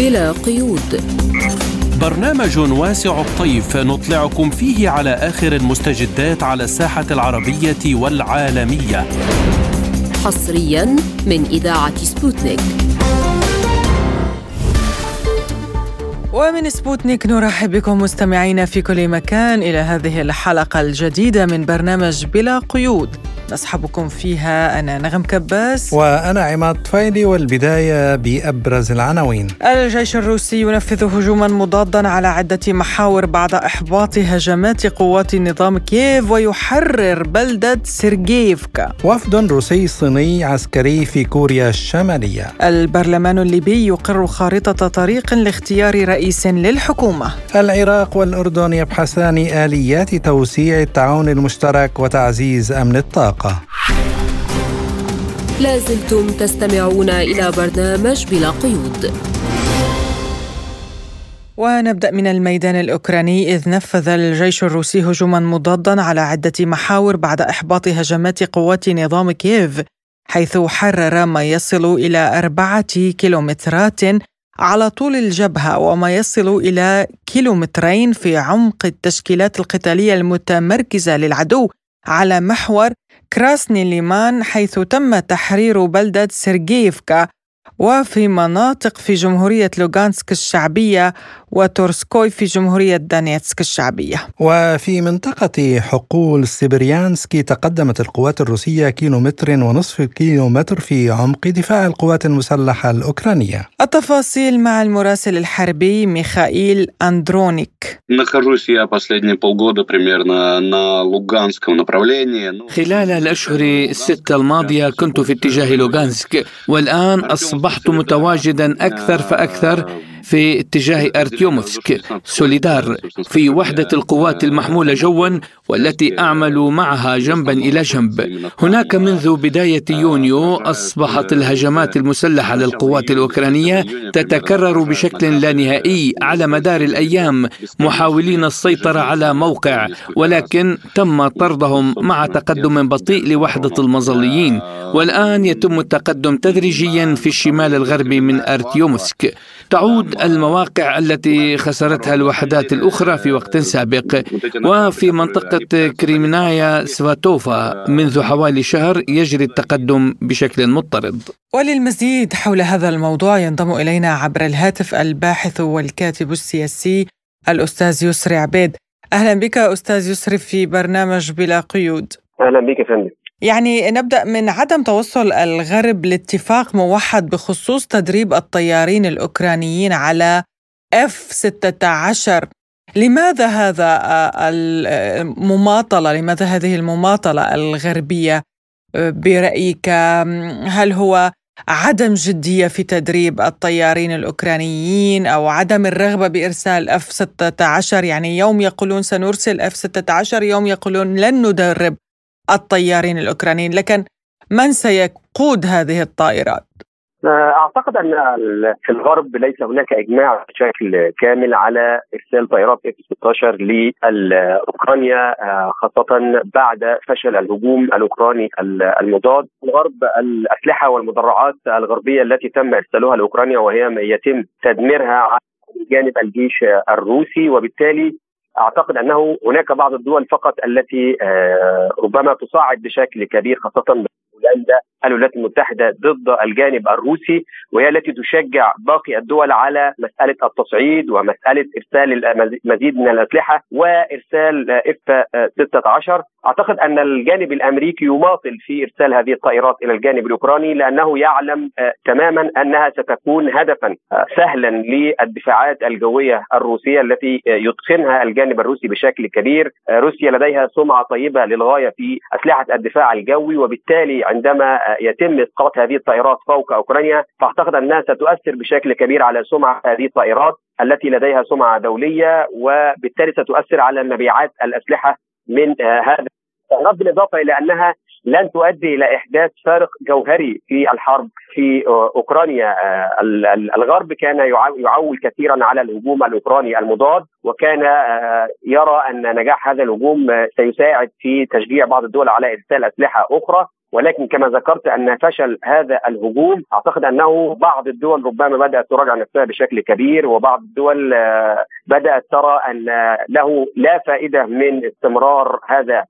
بلا قيود. برنامج واسع الطيف نطلعكم فيه على آخر المستجدات على الساحة العربية والعالمية. حصريا من إذاعة سبوتنيك. ومن سبوتنيك نرحب بكم مستمعينا في كل مكان إلى هذه الحلقة الجديدة من برنامج بلا قيود. نصحبكم فيها؟ أنا نغم كباس. وأنا عماد طفيلي والبداية بأبرز العناوين. الجيش الروسي ينفذ هجوما مضادا على عدة محاور بعد إحباط هجمات قوات نظام كييف ويحرر بلدة سيرجيفكا وفد روسي صيني عسكري في كوريا الشمالية. البرلمان الليبي يقر خارطة طريق لاختيار رئيس للحكومة. العراق والأردن يبحثان آليات توسيع التعاون المشترك وتعزيز أمن الطاقة. الحلقة. لازلتم تستمعون إلى برنامج بلا قيود. ونبدأ من الميدان الأوكراني. إذ نفذ الجيش الروسي هجوما مضادا على عدة محاور بعد إحباط هجمات قوات نظام كييف حيث حرر ما يصل إلى أربعة كيلومترات على طول الجبهة وما يصل إلى كيلومترين في عمق التشكيلات القتالية المتمركزة للعدو على محور كراسني ليمان حيث تم تحرير بلدة سيرجيفكا وفي مناطق في جمهورية لوغانسك الشعبية وتورسكوي في جمهورية دانيتسك الشعبية. وفي منطقة حقول سيبريانسكي تقدمت القوات الروسية كيلومتر ونصف كيلومتر في عمق دفاع القوات المسلحة الأوكرانية. التفاصيل مع المراسل الحربي ميخائيل أندرونيك. خلال الأشهر الستة الماضية كنت في اتجاه لوغانسك والآن أصبحت متواجدا أكثر فأكثر في اتجاه أرتيوموفسك سوليدار في وحدة القوات المحمولة جوا والتي أعمل معها جنبا إلى جنب. هناك منذ بداية يونيو أصبحت الهجمات المسلحة للقوات الأوكرانية تتكرر بشكل لا نهائي على مدار الأيام محاولين السيطرة على موقع ولكن تم طردهم مع تقدم بطيء لوحدة المظليين. والآن يتم التقدم تدريجيا في الشمال الغربي من أرتيومسك تعود المواقع التي خسرتها الوحدات الأخرى في وقت سابق وفي منطقة كريمنايا سفاتوفا منذ حوالي شهر يجري التقدم بشكل مضطرد. وللمزيد حول هذا الموضوع ينضم إلينا عبر الهاتف الباحث والكاتب السياسي الأستاذ يسري عبيد. أهلا بك أستاذ يسري في برنامج بلا قيود. أهلا بك فندم. يعني نبدأ من عدم توصل الغرب لاتفاق موحد بخصوص تدريب الطيارين الأوكرانيين على اف 16 لماذا هذا المماطلة لماذا هذه المماطلة الغربية؟ برأيك هل هو عدم جدية في تدريب الطيارين الأوكرانيين أو عدم الرغبة بإرسال اف 16 يعني يوم يقولون سنرسل اف 16 يوم يقولون لن ندرب الطيارين الأوكرانيين لكن من سيقود هذه الطائرات؟ أعتقد أن في الغرب ليس هناك إجماع بشكل كامل على إرسال طائرات اف 16 لاوكرانيا خاصة بعد فشل الهجوم الأوكراني المضاد الغرب الأسلحة والمدرعات الغربية التي تم إرسالها لأوكرانيا وهي يتم تدميرها على جانب الجيش الروسي وبالتالي أعتقد أنه هناك بعض الدول فقط التي ربما تصاعد بشكل كبير خاصة بولندا الولايات المتحدة ضد الجانب الروسي وهي التي تشجع باقي الدول على مسألة التصعيد ومسألة إرسال المزيد من الأسلحة وإرسال إف 16 أعتقد أن الجانب الأمريكي يماطل في إرسال هذه الطائرات إلى الجانب الأوكراني لأنه يعلم تماما أنها ستكون هدفا سهلا للدفاعات الجوية الروسية التي يتقنها الجانب الروسي بشكل كبير. روسيا لديها سمعة طيبة للغاية في أسلحة الدفاع الجوي وبالتالي عندما يتم إسقاط هذه الطائرات فوق أوكرانيا فأعتقد أنها ستؤثر بشكل كبير على سمعة هذه الطائرات التي لديها سمعة دولية وبالتالي ستؤثر على مبيعات الأسلحة من هذا. الطائرات بالإضافة إلى أنها لن تؤدي إلى إحداث فارق جوهري في الحرب في أوكرانيا. الغرب كان يعول كثيرا على الهجوم الأوكراني المضاد وكان يرى أن نجاح هذا الهجوم سيساعد في تشجيع بعض الدول على إرسال أسلحة أخرى. ولكن كما ذكرت أن فشل هذا الهجوم أعتقد أنه بعض الدول ربما بدأت تراجع نفسها بشكل كبير وبعض الدول آه، بدأت ترى أن له لا فائدة من استمرار هذا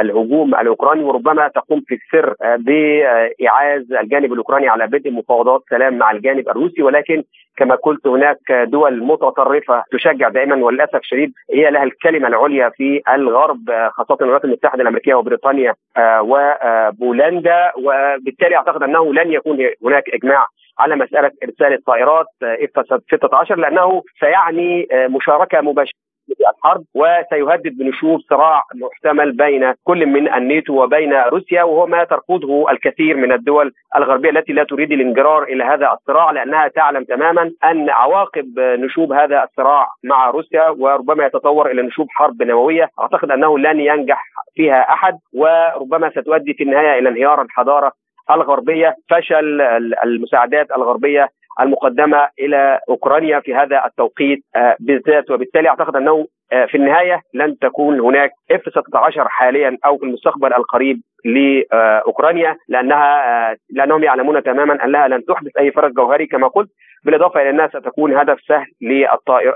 الهجوم الأوكراني وربما تقوم في السر آه، بإعاز الجانب الأوكراني على بدء مفاوضات سلام مع الجانب الروسي. ولكن كما قلت هناك دول متطرفة تشجع دائما وللأسف الشديد هي لها الكلمة العليا في الغرب آه، خاصة الولايات المتحدة الأمريكية وبريطانيا وبولندا. وبالتالي أعتقد أنه لن يكون هناك إجماع على مسألة إرسال الطائرات إف 16 لأنه سيعني آه، مشاركة مباشرة الحرب وسيهدد بنشوب صراع محتمل بين كل من الناتو وبين روسيا وهو ما ترفضه الكثير من الدول الغربية التي لا تريد الانجرار إلى هذا الصراع لأنها تعلم تماما أن عواقب نشوب هذا الصراع مع روسيا وربما يتطور إلى نشوب حرب نووية. أعتقد أنه لن ينجح فيها أحد وربما ستؤدي في النهاية إلى انهيار الحضارة الغربية فشل المساعدات الغربية المقدمة إلى أوكرانيا في هذا التوقيت آه، بالذات. وبالتالي أعتقد أنه آه، في النهاية لن تكون هناك اف 16 حاليا أو في المستقبل القريب لأوكرانيا لأنها آه، لانهم يعلمون تماما أنها لن تحدث أي فرق جوهري كما قلت. بالاضافة إلى أنها ستكون هدف سهل للطائر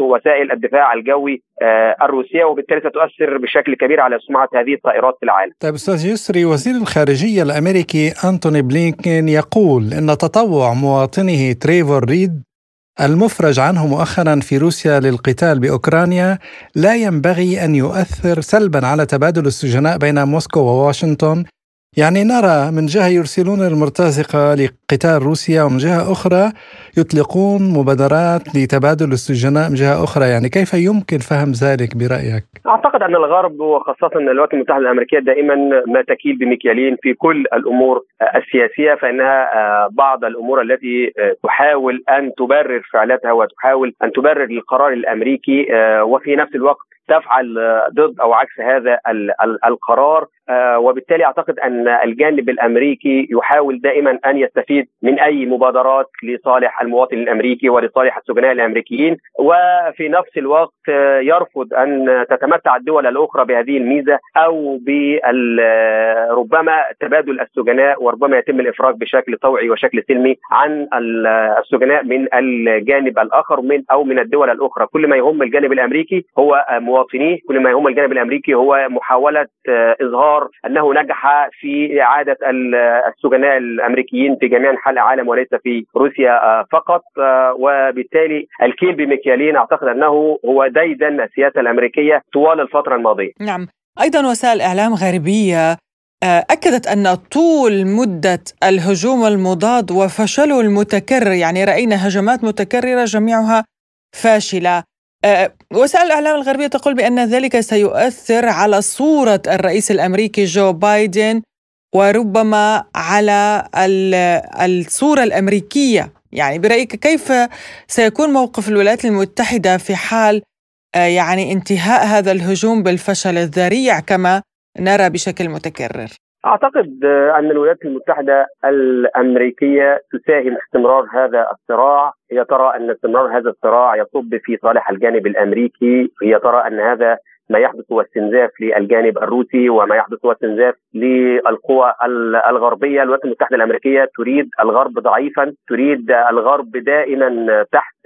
لوسائل الدفاع الجوي آه، الروسية وبالتالي ستؤثر بشكل كبير على سمعه هذه الطائرات في العالم. طيب أستاذ يسري وزير الخارجية الأمريكي أنتوني بلينكين يقول إن تطوع مواطنه تريفور ريد المفرج عنه مؤخرا في روسيا للقتال بأوكرانيا لا ينبغي أن يؤثر سلبا على تبادل السجناء بين موسكو وواشنطن يعني نرى من جهة يرسلون المرتزقة لقتال روسيا ومن جهة أخرى يطلقون مبادرات لتبادل السجناء من جهة أخرى يعني كيف يمكن فهم ذلك برأيك؟ أعتقد أن الغرب وخاصة الولايات المتحدة الأمريكية دائما ما تكيل بمكيالين في كل الأمور السياسية فإنها آه، بعض الأمور التي آه، تحاول أن تبرر فعلتها وتحاول أن تبرر القرار الأمريكي آه، وفي نفس الوقت تفعل ضد أو عكس هذا القرار. آه، وبالتالي أعتقد أن الجانب الأمريكي يحاول دائما أن يستفيد من أي مبادرات لصالح المواطن الأمريكي ولصالح السجناء الأمريكيين. وفي نفس الوقت آه، يرفض أن تتمتع الدول الأخرى بهذه الميزة أو ربما تبادل السجناء وربما يتم الإفراج بشكل طوعي وشكل سلمي عن السجناء من الجانب الآخر من أو من الدول الأخرى. كل ما يهم الجانب الأمريكي هو مواطنيه كل ما يهم الجانب الأمريكي هو محاولة آه، إظهار أنه نجح في إعادة السجناء الأمريكيين في جميع أنحاء العالم وليس في روسيا آه، فقط آه، وبالتالي الكيل بمكيالين أعتقد أنه هو ديدن السياسة الأمريكية طوال الفترة الماضية. نعم، أيضا وسائل إعلام غربيه آه، أكدت أن طول مدة الهجوم المضاد وفشله المتكرر يعني رأينا هجمات متكررة جميعها فاشلة آه، وسائل الإعلام الغربية تقول بأن ذلك سيؤثر على صورة الرئيس الأمريكي جو بايدن وربما على الصورة الأمريكية. يعني برأيك كيف سيكون موقف الولايات المتحدة في حال آه، يعني انتهاء هذا الهجوم بالفشل الذريع كما نرى بشكل متكرر؟ أعتقد أن الولايات المتحدة الأمريكية تساهم استمرار هذا الصراع. هي ترى أن استمرار هذا الصراع يصب في صالح الجانب الأمريكي. هي ترى أن هذا ما يحدث هو استنزاف للجانب الروسي وما يحدث هو استنزاف للقوى الغربية. الولايات المتحدة الأمريكية تريد الغرب ضعيفا تريد الغرب دائما تحت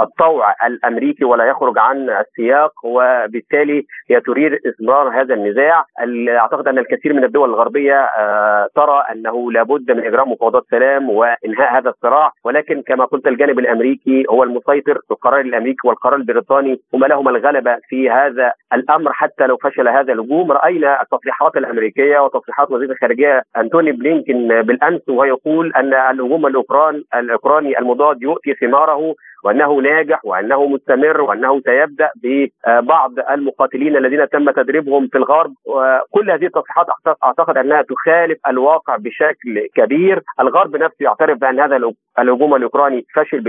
الطوع الأمريكي ولا يخرج عن السياق وبالتالي هي تريد استمرار هذا النزاع. أعتقد أن الكثير من الدول الغربية آه، ترى أنه لابد من إجراء مفاوضات سلام وإنهاء هذا الصراع. ولكن كما قلت الجانب الأمريكي هو المسيطر. القرار الأمريكي والقرار البريطاني هما لهما الغلبة في هذا الأمر حتى لو فشل هذا الهجوم. رأينا التصريحات الأمريكية وتصريحات وزير الخارجية أنتوني بلينكن بالأمس وهو يقول أن الهجوم الأوكراني المضاد يؤتي ثماره وأنه ناجح وأنه مستمر وأنه سيبدأ ببعض المقاتلين الذين تم تدريبهم في الغرب. وكل هذه التصريحات أعتقد أنها تخالف الواقع بشكل كبير. الغرب نفسه يعترف بأن هذا الهجوم الأوكراني فشل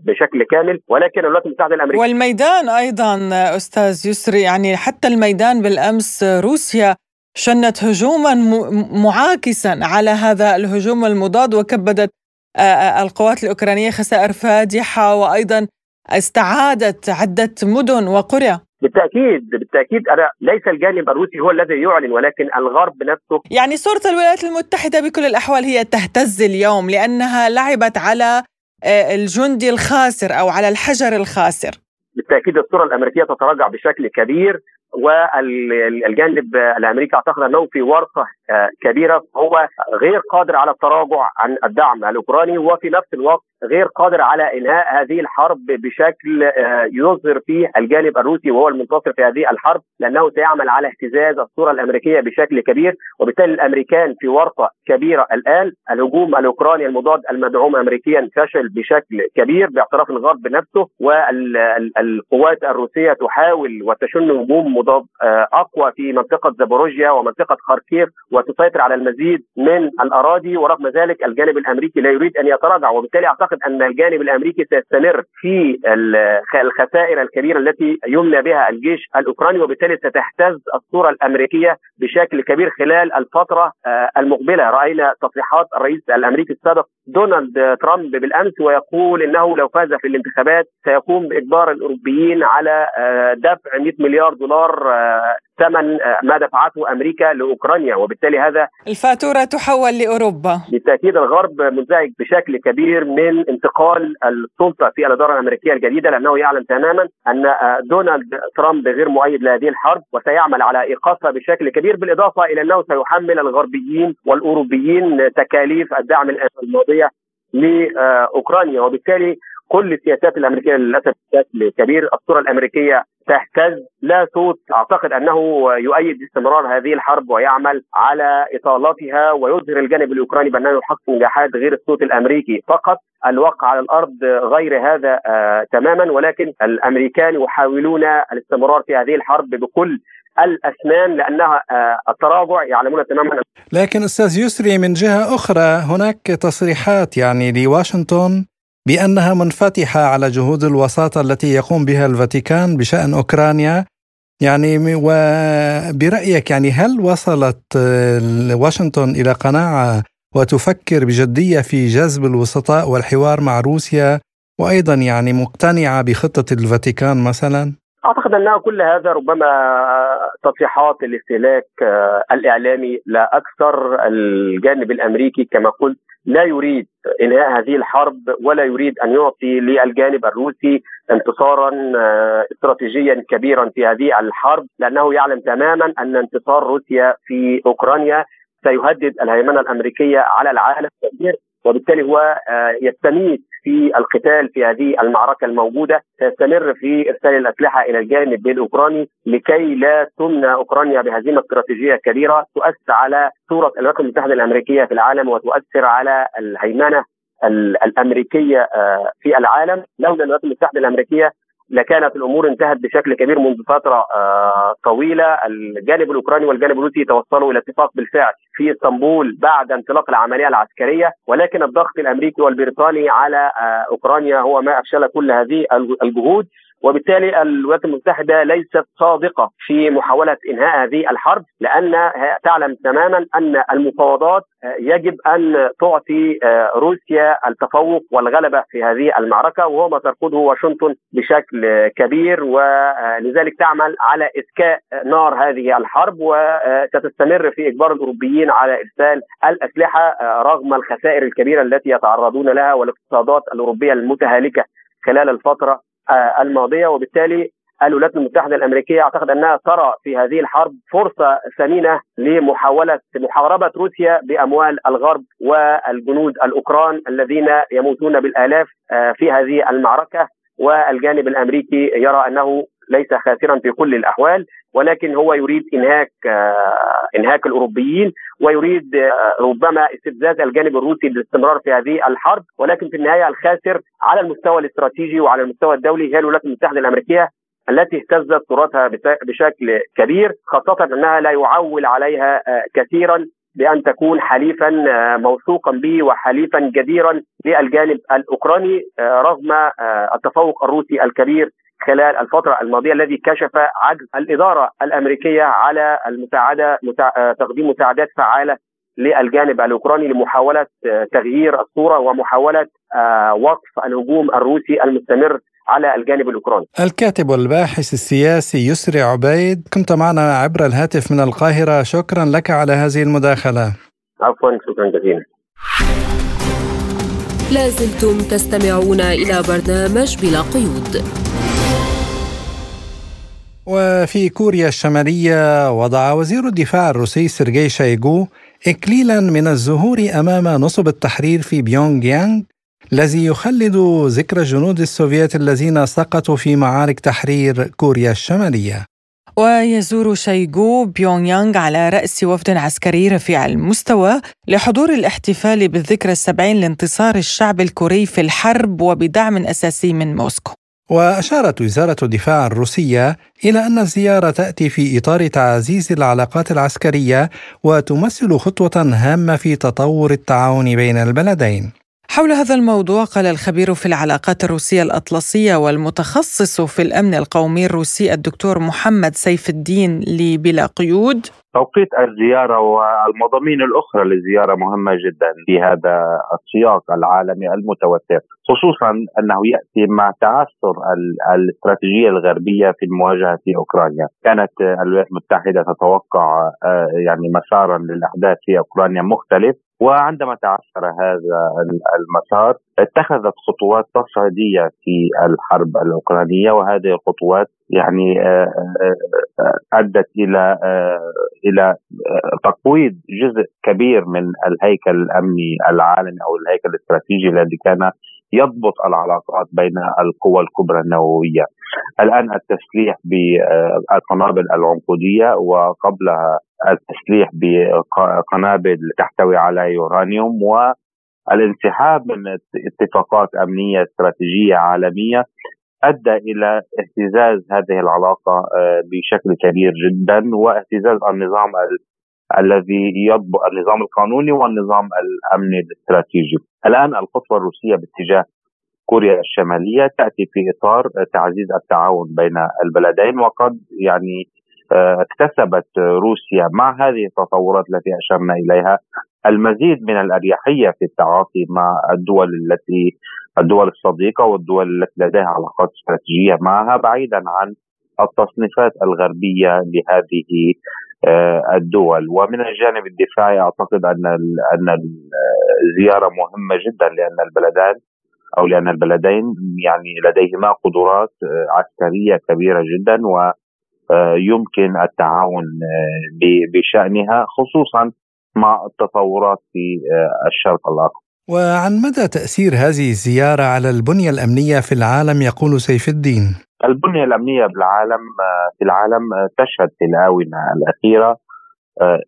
بشكل كامل ولكن الولايات المتحدة الامريكيه والميدان أيضا أستاذ يسري يعني حتى الميدان بالأمس روسيا شنت هجوما معاكسا على هذا الهجوم المضاد وكبدت القوات الأوكرانية خسائر فادحة وأيضا استعادت عدة مدن وقرى. بالتأكيد بالتأكيد. أنا ليس الجانب الروسي هو الذي يعلن ولكن الغرب نفسه. يعني صورة الولايات المتحدة بكل الأحوال هي تهتز اليوم لأنها لعبت على آه، الجندي الخاسر أو على الحجر الخاسر. بالتأكيد الصورة الأمريكية تتراجع بشكل كبير والجانب الأمريكي أعتقد أنه في ورطة آه، كبيرة هو غير قادر على التراجع عن الدعم الأوكراني وفي نفس الوقت غير قادر على إنهاء هذه الحرب بشكل آه، يظهر فيه الجانب الروسي وهو المنتصر في هذه الحرب لأنه سيعمل على اهتزاز الصورة الأمريكية بشكل كبير وبالتالي الأمريكان في ورطة كبيرة الآن الهجوم الأوكراني المضاد المدعوم امريكيا فشل بشكل كبير باعتراف الغرب بنفسه والقوات الروسية تحاول وتشن هجوم مضاد آه، أقوى في منطقة زابوروجيا ومنطقة خاركيف وتسيطر على المزيد من الأراضي ورغم ذلك الجانب الأمريكي لا يريد أن يتراجع. وبالتالي أعتقد أن الجانب الأمريكي سيستمر في الخسائر الكبيرة التي يمنى بها الجيش الأوكراني وبالتالي ستهتز الصورة الأمريكية بشكل كبير خلال الفترة آه، المقبلة. رأينا تصريحات الرئيس الأمريكي السابق دونالد ترامب بالأمس ويقول إنه لو فاز في الانتخابات سيقوم بإجبار الأوروبيين على آه، دفع 100 مليار دولار آه، ثمن آه، ما دفعته أمريكا لأوكرانيا وبالتالي هذا الفاتورة تحول لأوروبا. بالتاكيد الغرب منزعج بشكل كبير من انتقال السلطة في الإدارة الأمريكية الجديدة لأنه يعلم تماما أن دونالد ترامب غير مؤيد لهذه الحرب وسيعمل على إيقافها بشكل كبير بالإضافة إلى أنه سيحمل الغربيين والأوروبيين تكاليف الدعم الماضية لأوكرانيا وبالتالي كل السياسات الأمريكية للأسف بشكل كبير. الصورة الأمريكية تهتز لا صوت. أعتقد أنه يؤيد استمرار هذه الحرب ويعمل على إطالتها ويظهر الجانب الأوكراني بأنه يحقق نجاحات غير الصوت الأمريكي. فقط الواقع على الأرض غير هذا آه تماما. ولكن الأمريكان يحاولون الاستمرار في هذه الحرب بكل الأسنان لأنها آه التراجع يعلمون تماما. لكن أستاذ يسري من جهة أخرى هناك تصريحات يعني لواشنطن؟ بأنها منفتحة على جهود الوساطة التي يقوم بها الفاتيكان بشأن أوكرانيا يعني وبرايك يعني هل وصلت واشنطن إلى قناعة وتفكر بجدية في جذب الوسطاء والحوار مع روسيا وأيضا يعني مقتنعة بخطة الفاتيكان مثلا؟ أعتقد أنها كل هذا ربما تصريحات الاستهلاك آه، الإعلامي لا أكثر الجانب الأمريكي كما قلت لا يريد إنهاء هذه الحرب ولا يريد أن يعطي للجانب الروسي انتصارا آه، استراتيجيا كبيرا في هذه الحرب لأنه يعلم تماما أن انتصار روسيا في أوكرانيا سيهدد الهيمنة الأمريكية على العالم وبالتالي هو آه، يستميت في القتال في هذه المعركة الموجودة سيستمر في إرسال الأسلحة إلى الجانب الأوكراني لكي لا تمنى أوكرانيا بهزيمة استراتيجية كبيرة تؤثر على صورة الولايات المتحدة الأمريكية في العالم وتؤثر على الهيمنة الأمريكية آه، في العالم. لولا الولايات المتحدة الأمريكية لكانت الأمور انتهت بشكل كبير منذ فترة آه، طويلة، الجانب الأوكراني والجانب الروسي توصلوا إلى اتفاق بالفعل في إسطنبول بعد انطلاق العملية العسكرية، ولكن الضغط الأمريكي والبريطاني على آه، أوكرانيا هو ما أفشل كل هذه الجهود، وبالتالي الولايات المتحدة ليست صادقة في محاولة إنهاء هذه الحرب لانها تعلم تماما أن المفاوضات يجب أن تعطي روسيا التفوق والغلبة في هذه المعركة وهو ما ترفضه واشنطن بشكل كبير ولذلك تعمل على إسكاء نار هذه الحرب وستستمر في إجبار الأوروبيين على إرسال الأسلحة رغم الخسائر الكبيرة التي يتعرضون لها والاقتصادات الأوروبية المتهالكة خلال الفترة آه، الماضية وبالتالي الولايات المتحدة الأمريكية أعتقد أنها ترى في هذه الحرب فرصة ثمينة لمحاوله محاربه روسيا بأموال الغرب والجنود الأوكران الذين يموتون بالآلاف آه، في هذه المعركة والجانب الأمريكي يرى أنه ليس خاسرا في كل الأحوال ولكن هو يريد إنهاك آه، إنهاك الأوروبيين ويريد آه، ربما استفزاز الجانب الروسي للاستمرار في هذه الحرب ولكن في النهاية الخاسر على المستوى الاستراتيجي وعلى المستوى الدولي هي الولايات المتحدة الأمريكية التي اهتزت تراثها بشكل كبير خاصة أنها لا يعول عليها آه، كثيرا بأن تكون حليفا موثوقا به وحليفا جديرا للجانب الأوكراني رغم التفوق الروسي الكبير خلال الفترة الماضية الذي كشف عجز الإدارة الأمريكية على المساعدة تقديم مساعدات فعالة للجانب الأوكراني لمحاولة تغيير الصورة ومحاولة وقف الهجوم الروسي المستمر على الجانب الأوكراني. الكاتب والباحث السياسي يسري عبيد كنت معنا عبر الهاتف من القاهرة. شكرا لك على هذه المداخلة. عفوا شكرا جزيلا. لازلتم تستمعون إلى برنامج بلا قيود. وفي كوريا الشمالية وضع وزير الدفاع الروسي سيرجي شايغو إكليلا من الزهور أمام نصب التحرير في بيونغ يانغ الذي يخلد ذكرى الجنود السوفيت الذين سقطوا في معارك تحرير كوريا الشمالية. ويزور شيغو بيونغ يانغ على رأس وفد عسكري رفيع المستوى لحضور الاحتفال بالذكرى السبعين لانتصار الشعب الكوري في الحرب وبدعم أساسي من موسكو. وأشارت وزارة الدفاع الروسية إلى أن الزيارة تأتي في إطار تعزيز العلاقات العسكرية وتمثل خطوة هامة في تطور التعاون بين البلدين. حول هذا الموضوع قال الخبير في العلاقات الروسية الأطلسية والمتخصص في الأمن القومي الروسي الدكتور محمد سيف الدين لبلا قيود توقيت الزيارة والمضامين الأخرى للزيارة مهمة جدا في هذا السياق العالمي المتوتر خصوصا أنه يأتي مع تعثر الاستراتيجية الغربية في المواجهة في أوكرانيا. كانت الولايات المتحدة تتوقع آه، يعني مسارا للأحداث في أوكرانيا مختلف وعندما تعثر هذا المسار اتخذت خطوات تصعيدية في الحرب الأوكرانية وهذه الخطوات يعني آه، آه، آه، أدت إلى إلى تقويض جزء كبير من الهيكل الأمني العالمي أو الهيكل الاستراتيجي الذي كان يضبط العلاقات بين القوى الكبرى النووية. الآن التسليح بالقنابل العنقودية وقبلها التسليح بقنابل تحتوي على يورانيوم والانسحاب من اتفاقات أمنية استراتيجية عالمية أدى إلى اهتزاز هذه العلاقة آه، بشكل كبير جدا واهتزاز النظام الذي يضبط النظام القانوني والنظام الأمني الاستراتيجي. الآن الخطوة الروسية باتجاه كوريا الشمالية تأتي في إطار تعزيز التعاون بين البلدين وقد يعني آه، اكتسبت روسيا مع هذه التطورات التي أشرنا إليها المزيد من الأريحية في التعاطي مع الدول التي الدول الصديقة والدول التي لديها علاقات استراتيجية معها بعيدا عن التصنيفات الغربية لهذه آه، الدول ومن الجانب الدفاعي أعتقد أن أن الزياره مهمة جدا لأن البلدان أو لأن البلدين يعني لديهما قدرات آه، عسكرية كبيرة جدا و آه، يمكن التعاون آه، بشأنها خصوصا مع التطورات في آه، الشرق الأقصى. وعن مدى تأثير هذه الزيارة على البنية الأمنية في العالم يقول سيف الدين. البنية الأمنية بالعالم في العالم تشهد في الاونه الاخيره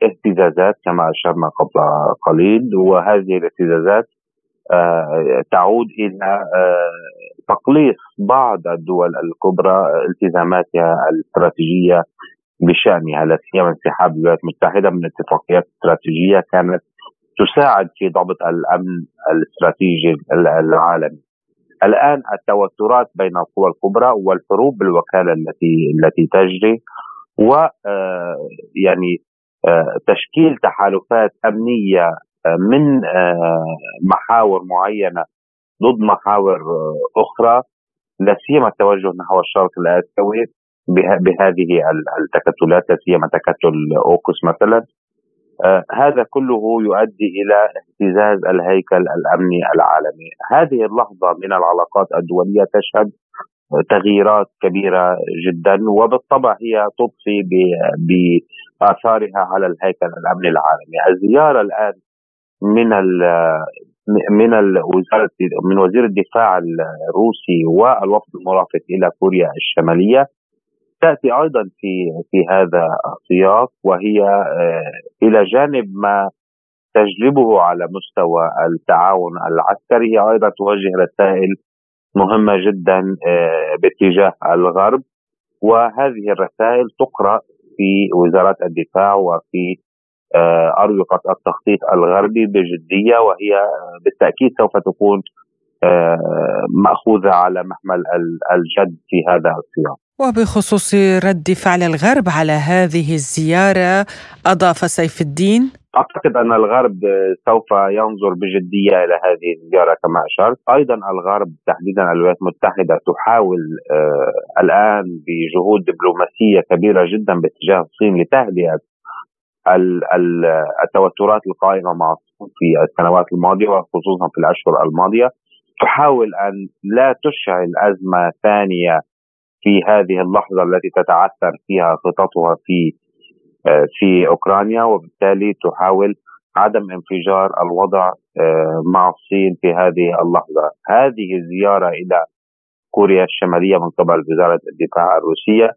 اهتزازات كما أشرنا قبل قليل وهذه الاهتزازات تعود إلى تقليص بعض الدول الكبرى التزاماتها الاستراتيجية بشأنها لا سيما انسحاب الولايات المتحدة من اتفاقيات استراتيجية كانت تساعد في ضبط الأمن الاستراتيجي العالمي. الآن التوترات بين القوى الكبرى والحروب بالوكالة التي التي تجري و آه، يعني آه، تشكيل تحالفات أمنية آه، من محاور معينة ضد محاور أخرى لا سيما التوجه نحو الشرق الآسيوي بهذه التكتلات لا سيما تكتل أوكس مثلا. هذا كله يؤدي إلى اهتزاز الهيكل الأمني العالمي، هذه اللحظة من العلاقات الدولية تشهد تغييرات كبيرة جدا وبالطبع هي تضفي بآثارها على الهيكل الأمني العالمي، الزيارة الآن من من وزارة من وزير الدفاع الروسي والوفد المرافق إلى كوريا الشمالية تأتي أيضا في في هذا السياق وهي آه، إلى جانب ما تجلبه على مستوى التعاون العسكري هي أيضا توجه رسائل مهمة جدا آه، باتجاه الغرب. وهذه الرسائل تقرأ في وزارات الدفاع وفي آه، أروقة التخطيط الغربي بجدية وهي بالتأكيد سوف تكون مأخوذة على محمل الجد في هذا السياق. وبخصوص رد فعل الغرب على هذه الزيارة أضاف سيف الدين. أعتقد أن الغرب سوف ينظر بجدية إلى هذه الزيارة كما أشرت، أيضا الغرب تحديدا الولايات المتحدة تحاول آه الآن بجهود دبلوماسية كبيرة جدا باتجاه الصين لتهدئة التوترات القائمة مع الصين في السنوات الماضية وخصوصا في الاشهر الماضية. تحاول أن لا تشعل أزمة ثانية في هذه اللحظة التي تتعثر فيها خططها في آه، في أوكرانيا وبالتالي تحاول عدم انفجار الوضع آه، مع الصين في هذه اللحظة، هذه الزياره إلى كوريا الشمالية من قبل وزارة الدفاع الروسية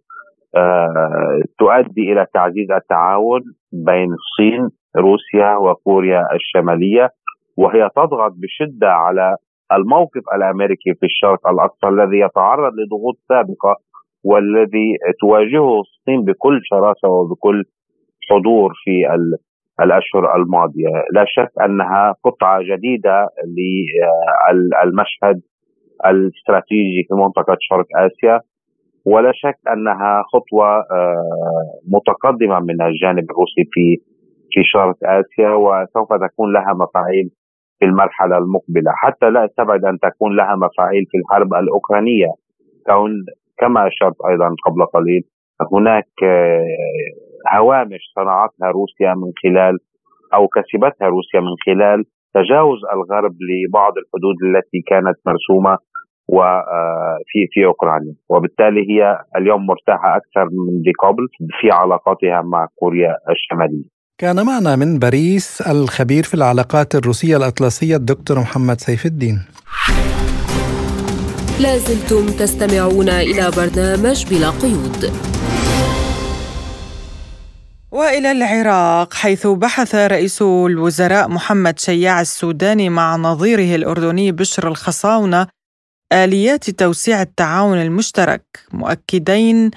آه، تؤدي إلى تعزيز التعاون بين الصين روسيا وكوريا الشمالية وهي تضغط بشدة على الموقف الأمريكي في الشرق الأقصى الذي يتعرض لضغوط سابقة والذي تواجهه الصين بكل شراسة وبكل حضور في الأشهر الماضية، لا شك أنها قطعة جديدة للمشهد الاستراتيجي في منطقة شرق آسيا ولا شك أنها خطوة آه، متقدمة من الجانب الروسي في في شرق آسيا وسوف تكون لها مفاعيل في المرحلة المقبلة، حتى لا استبعد أن تكون لها مفاعيل في الحرب الأوكرانية. كون كما أشرت أيضا قبل قليل هناك آه، هوامش صنعتها روسيا من خلال أو كسبتها روسيا من خلال تجاوز الغرب لبعض الحدود التي كانت مرسومة وفي آه، في أوكرانيا. وبالتالي هي اليوم مرتاحة أكثر من قبل في علاقاتها مع كوريا الشمالية. كان معنا من باريس الخبير في العلاقات الروسية الأطلسية الدكتور محمد سيف الدين. لازلتم تستمعون إلى برنامج بلا قيود وإلى العراق حيث بحث رئيس الوزراء محمد شياع السوداني مع نظيره الأردني بشر الخصاونة آليات توسيع التعاون المشترك مؤكدين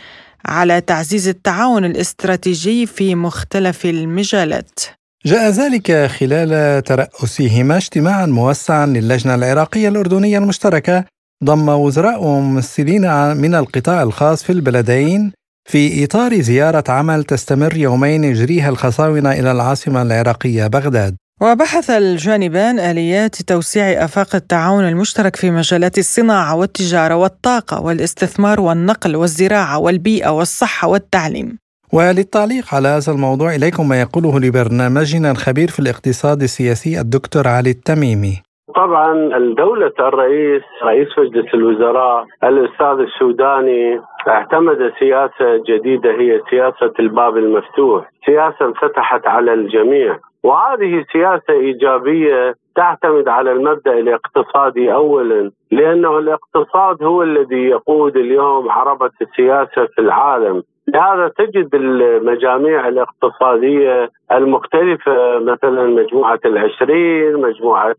على تعزيز التعاون الاستراتيجي في مختلف المجالات. جاء ذلك خلال ترأسهما اجتماعا موسعا للجنة العراقية الأردنية المشتركة. ضم وزراء ممثلين من القطاع الخاص في البلدين في إطار زيارة عمل تستمر يومين يجريها الخصاونة إلى العاصمة العراقية بغداد. وبحث الجانبان آليات توسيع آفاق التعاون المشترك في مجالات الصناعة والتجارة والطاقة والاستثمار والنقل والزراعة والبيئة والصحة والتعليم. وللتعليق على هذا الموضوع إليكم ما يقوله لبرنامجنا الخبير في الاقتصاد السياسي الدكتور علي التميمي. طبعا الدولة الرئيس رئيس مجلس الوزراء الأستاذ السوداني اعتمد سياسة جديدة هي سياسة الباب المفتوح. سياسة انفتحت على الجميع. وهذه سياسة إيجابية تعتمد على المبدأ الاقتصادي أولا لأنه الاقتصاد هو الذي يقود اليوم عربة السياسة في العالم. لهذا تجد المجاميع الاقتصادية المختلفة مثلا مجموعة العشرين مجموعة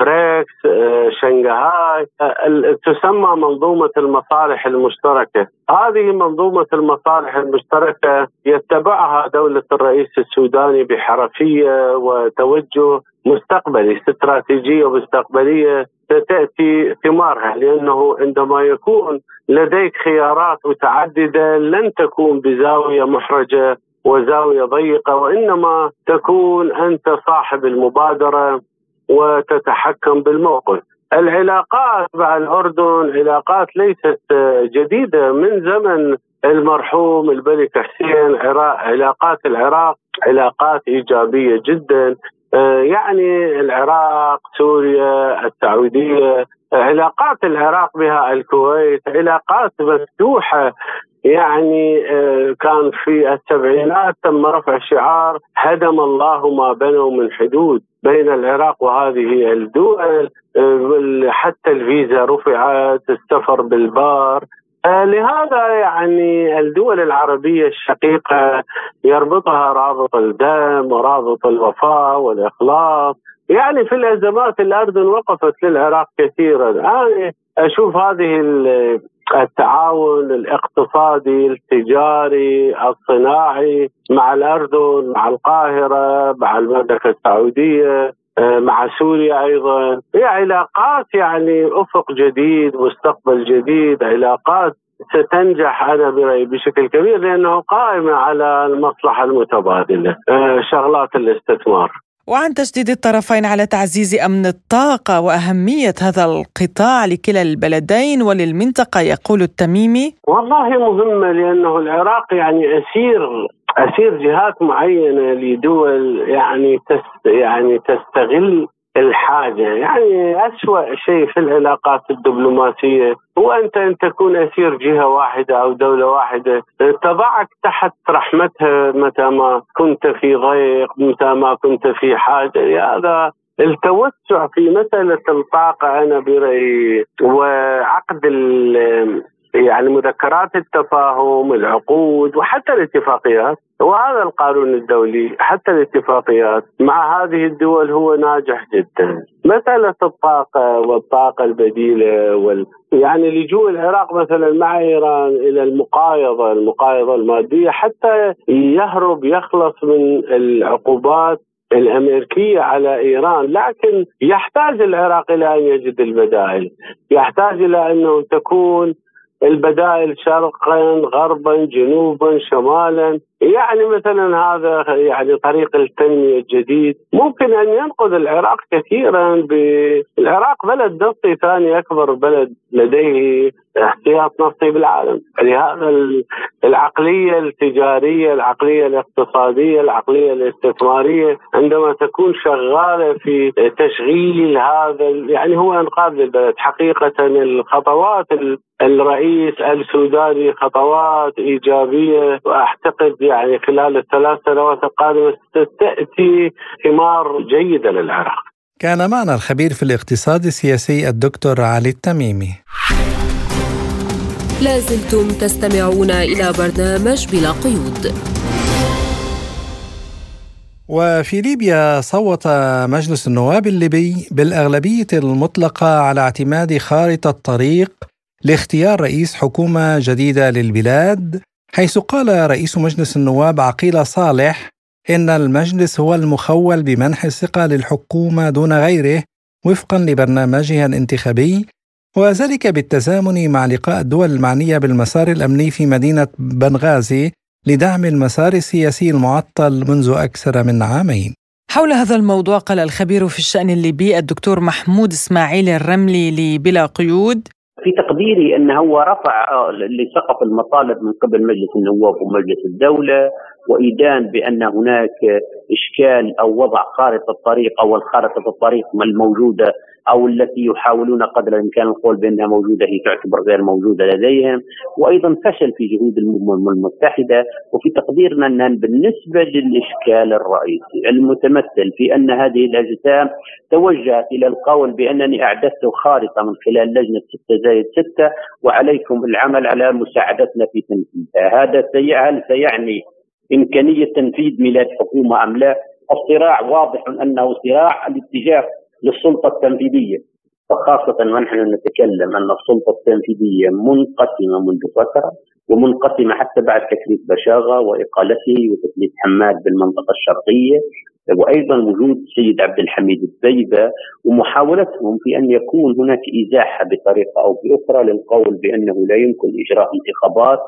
بريكس شنغهاي تسمى منظومة المصالح المشتركة. هذه منظومة المصالح المشتركة يتبعها دولة الرئيس السوداني بحرفية وتوجه مستقبلي استراتيجية ومستقبلية ستأتي ثمارها لأنه عندما يكون لديك خيارات متعددة لن تكون بزاوية محرجة وزاوية ضيقة وإنما تكون أنت صاحب المبادرة وتتحكم بالموقف. العلاقات مع الأردن علاقات ليست جديدة من زمن المرحوم الملك حسين علاقات العراق علاقات إيجابية جدا. آه، يعني العراق سوريا السعودية علاقات العراق بها الكويت علاقات مفتوحة. يعني آه، كان في السبعينات تم رفع شعار هدم الله ما بنوا من حدود بين العراق وهذه الدول. آه، حتى الفيزا رفعت السفر بالبار. لهذا يعني الدول العربية الشقيقة يربطها رابط الدم ورابط الوفاء والإخلاص. يعني في الأزمات الأردن وقفت للعراق كثيرا. أنا أشوف هذه التعاون الاقتصادي التجاري الصناعي مع الأردن مع القاهرة مع المملكة السعودية. مع سوريا أيضا. هي علاقات يعني أفق جديد مستقبل جديد علاقات ستنجح أنا برأيي بشكل كبير لأنه قائمة على المصلحة المتبادلة شغلات الاستثمار. وعن تشديد الطرفين على تعزيز أمن الطاقة وأهمية هذا القطاع لكلا البلدين وللمنطقة يقول التميمي. والله مهمة لأنه العراق يعني أسير أسير جهات معينة لدول يعني تست يعني تستغل الحاجة. يعني أسوأ شيء في العلاقات الدبلوماسية هو أنت أن تكون أسير جهة واحدة أو دولة واحدة. تضعك تحت رحمتها متى ما كنت في ضيق متى ما كنت في حاجة. هذا التوسع في مسألة الطاقة أنا برأيي وعقد يعني مذكرات التفاهم العقود وحتى الاتفاقيات. وهذا القانون الدولي حتى الاتفاقيات مع هذه الدول هو ناجح جدا. مسألة الطاقة والطاقة البديلة وال يعني لجوء العراق مثلا مع إيران إلى المقايضة المقايضة المادية حتى يهرب يخلص من العقوبات الأمريكية على إيران، لكن يحتاج العراق إلى أن يجد البدائل، يحتاج إلى أنه تكون البدائل شرقا غربا جنوبا شمالا. يعني مثلا هذا يعني طريق التنمية الجديد. ممكن أن ينقذ العراق كثيرا بالعراق بلد نفطي ثاني أكبر بلد لديه احتياط نفطي بالعالم. لهذا العقلية التجارية العقلية الاقتصادية العقلية الاستثمارية عندما تكون شغالة في تشغيل هذا يعني هو إنقاذ للبلد. حقيقة الخطوات الرئيس السوداني خطوات إيجابية وأعتقد يعني خلال الثلاث سنوات القادمة ستأتي ثمار جيدة للعراق. كان معنا الخبير في الاقتصاد السياسي الدكتور علي التميمي. لازلتم تستمعون إلى برنامج بلا قيود. وفي ليبيا صوت مجلس النواب الليبي بالأغلبية المطلقة على اعتماد خارطة طريق لاختيار رئيس حكومة جديدة للبلاد حيث قال رئيس مجلس النواب عقيل صالح إن المجلس هو المخول بمنح الثقة للحكومة دون غيره وفقا لبرنامجها الانتخابي وذلك بالتزامن مع لقاء الدول المعنية بالمسار الأمني في مدينة بنغازي لدعم المسار السياسي المعطل منذ أكثر من عامين. حول هذا الموضوع قال الخبير في الشأن الليبي الدكتور محمود إسماعيل الرملي لبلا قيود في تقديري انه هو رفع آه، لسقف المطالب من قبل مجلس النواب ومجلس الدولة وإيدان بأن هناك إشكال أو وضع خارطة الطريق أو الخارطة الطريق الموجودة أو التي يحاولون قدر الإمكان القول بأنها موجودة هي تعتبر غير موجودة لديهم وأيضا فشل في جهود الامم المتحدة وفي تقديرنا أن بالنسبة للإشكال الرئيسي المتمثل في أن هذه الأجسام توجهت إلى القول بأنني أعددت خارطة من خلال لجنة 6 زائد 6 وعليكم العمل على مساعدتنا في تنفيذها هذا هل سيعني إمكانية تنفيذ ميلاد حكومة أم لا؟ الصراع واضح أنه صراع الاتجاه للسلطة التنفيذية. فخاصة ونحن نتكلم أن السلطة التنفيذية منقسمة منذ فترة ومنقسمة حتى بعد تكليف بشاغة وإقالته وتكليف حماد بالمنطقة الشرقية وأيضا وجود السيد عبد الحميد الزيبة ومحاولتهم في أن يكون هناك إزاحة بطريقة أو بأخرى للقول بأنه لا يمكن إجراء انتخابات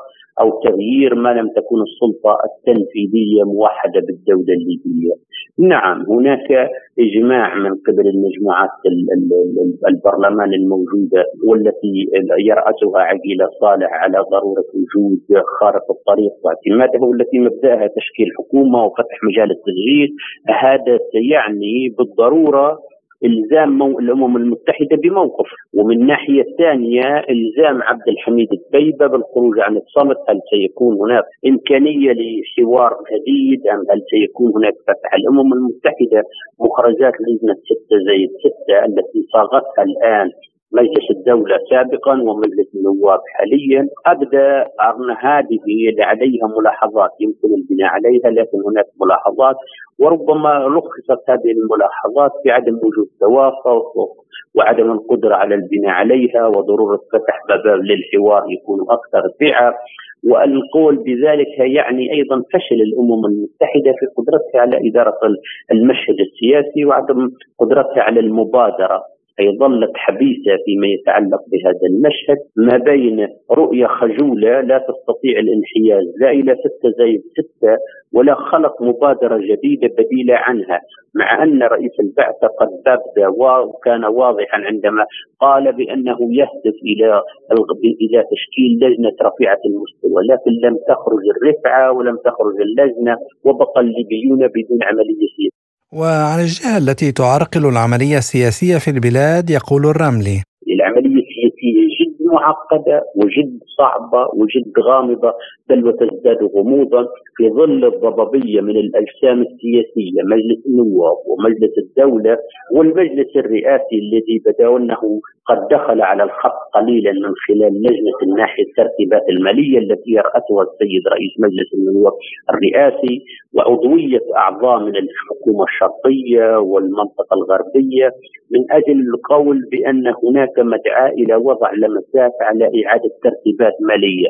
أو تغيير ما لم تكن السلطة التنفيذية موحدة بالدولة الليبية. نعم هناك إجماع من قبل المجموعات البرلمان الموجوده والتي يرأسها عقيله صالح على ضرورة وجود خارطه الطريق واعتمادها والتي مبدأها تشكيل حكومة وفتح مجال التسجيل هذا سيعني بالضرورة إلزام الأمم المتحدة بموقف. ومن ناحية ثانية إلزام عبد الحميد الدبيبه بالخروج عن الصمت. هل سيكون هناك إمكانية لحوار جديد أم هل سيكون هناك فتح الأمم المتحدة؟ مخرجات لجنة 6 زائد 6 التي صاغتها الآن مجلس الدولة سابقا ومجلس النواب حاليا. أبدأ أن هذه عليها ملاحظات يمكن البناء عليها لكن هناك ملاحظات. وربما لخصت هذه الملاحظات بعدم وجود توافق وعدم القدرة على البناء عليها وضرورة فتح باب للحوار يكون أكثر سعة والقول بذلك يعني أيضا فشل الأمم المتحدة في قدرتها على إدارة المشهد السياسي وعدم قدرتها على المبادرة. أي ظلت حبيسة فيما يتعلق بهذا المشهد ما بين رؤية خجولة لا تستطيع الانحياز لا إلى ستة زائد ستة ولا خلق مبادرة جديدة بديلة عنها مع أن رئيس البعثة قد بدا وكان واضحا عندما قال بأنه يهدف إلى إلى تشكيل لجنة رفيعة المستوى لكن لم تخرج الرفعة ولم تخرج اللجنة وبقى الليبيون بدون عملية. وعن الجهة التي تعرقل العملية السياسية في البلاد يقول الرملي. العملية السياسية جد معقدة وجد صعبة وجد غامضة بل وتزداد غموضا في ظل الضبابية من الأجسام السياسية مجلس النواب ومجلس الدولة والمجلس الرئاسي الذي بدأوا أنه قد دخل على الخط قليلا من خلال لجنة الناحية الترتيبات المالية التي يرأسها السيد رئيس مجلس النواب الرئاسي وعضوية أعضاء من الحكومة الشرقية والمنطقة الغربية من أجل القول بأن هناك مدعاة إلى وضع لمسات على إعادة ترتيبات مالية.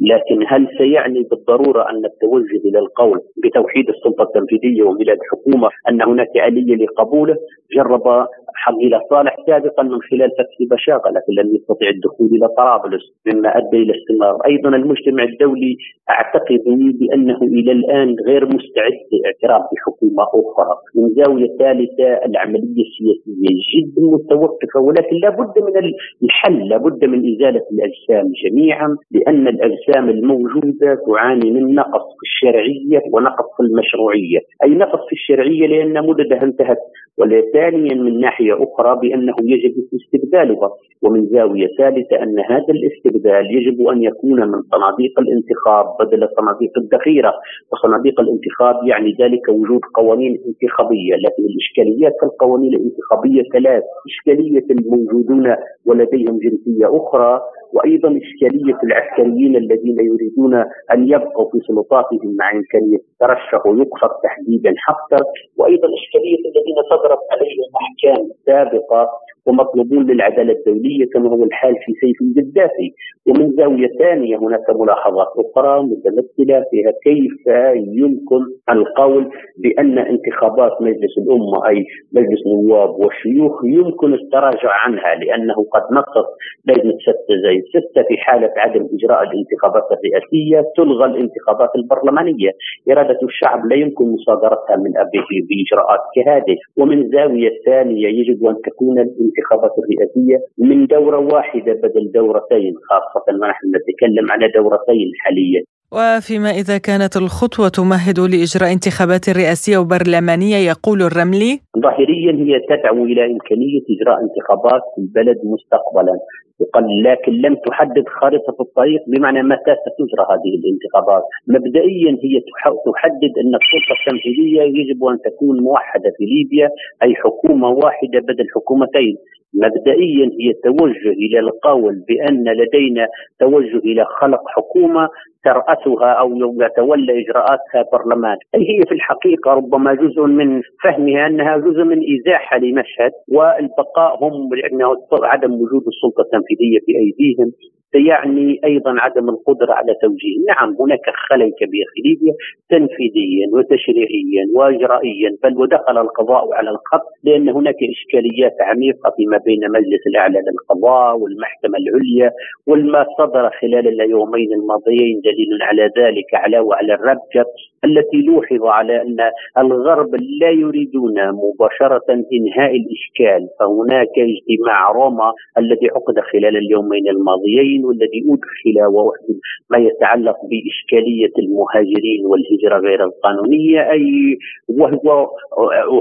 لكن هل سيعني بالضرورة أن التوجه إلى القول بتوحيد السلطة التنفيذية وميلاد حكومة أن هناك اليه لقبوله؟ جرب حميلة صالح سابقا من خلال فتح بشاغه لكن لم يستطع الدخول إلى طرابلس. مما أدى إلى استمرار، أيضا المجتمع الدولي أعتقد بأنه إلى الآن غير مستعد لإعتراف بحكومة أخرى، من زاوية ثالثة العملية السياسية جد متوقفة ولكن لابد من الحل، لابد من إزالة الأجسام جميعا لأن الأجسام الموجوده تعاني من نقص في الشرعية ونقص في المشروعية، أي نقص في الشرعية لأن مدتها انتهت وثانيا من ناحية أخرى بأنه يجب استبدالها ومن زاوية ثالثة أن هذا الاستبدال يجب أن يكون من صناديق الانتخاب بدل صناديق الذخيرة. وصناديق الانتخاب يعني ذلك وجود قوانين انتخابية. لكن الإشكاليات في القوانين الانتخابية ثلاث إشكالية الموجودون ولديهم جنسية أخرى وأيضا إشكالية العسكريين الذين يريدون أن يبقوا في سلطاتهم مع إمكانية الترشح ويقصد تحديدا حفتر وأيضا إشكالية الذين صدرت عليهم أحكام سابقة ومطلوبون للعدالة الدولية كما هو الحال في سيف القذافي. ومن زاوية ثانية هناك ملاحظات أخرى متمثله فيها كيف يمكن القول بأن انتخابات مجلس الأمة أي مجلس النواب والشيوخ يمكن التراجع عنها لأنه قد نقص لجنه سته زي سته في حالة عدم إجراء الانتخابات الرئاسية تلغى الانتخابات البرلمانية. إرادة الشعب لا يمكن مصادرتها من بإجراءات كهذه. ومن زاوية ثانية يجب أن تكون الانتخابات الرئاسية من دورة واحدة بدل دورتين خاصة ونحن نتكلم على دورتين حاليا. وفيما إذا كانت الخطوة تمهد لإجراء انتخابات رئاسية وبرلمانية يقول الرملي. ظاهريا هي تدعو إلى إمكانية إجراء انتخابات في البلد مستقبلا لكن لم تحدد خارطة الطريق بمعنى متى ستجرى هذه الانتخابات. مبدئيا هي تحدد أن السلطة التنفيذية يجب أن تكون موحدة في ليبيا أي حكومة واحدة بدل حكومتين. مبدئيا هي التوجه إلى القول بأن لدينا توجه إلى خلق حكومة ترأسها أو يتولى إجراءاتها برلمان، أي هي في الحقيقة ربما جزء من فهمها أنها جزء من إزاحة لمشهد والبقاء هم عدم وجود السلطة التنفيذية في أيديهم. سيعني أيضا عدم القدرة على توجيه، نعم هناك خلل كبير في ليبيا تنفيذيا وتشريعيا واجرائيا بل ودخل القضاء على الخط لأن هناك إشكاليات عميقة فيما بين مجلس الأعلى للقضاء والمحكمة العليا والما صدر خلال اليومين الماضيين دليل على ذلك علاوه على الربكه التي لوحظ على أن الغرب لا يريدون مباشرة إنهاء الإشكال فهناك اجتماع روما الذي عقد خلال اليومين الماضيين والذي أدخل ما يتعلق بإشكالية المهاجرين والهجرة غير القانونية أي وهو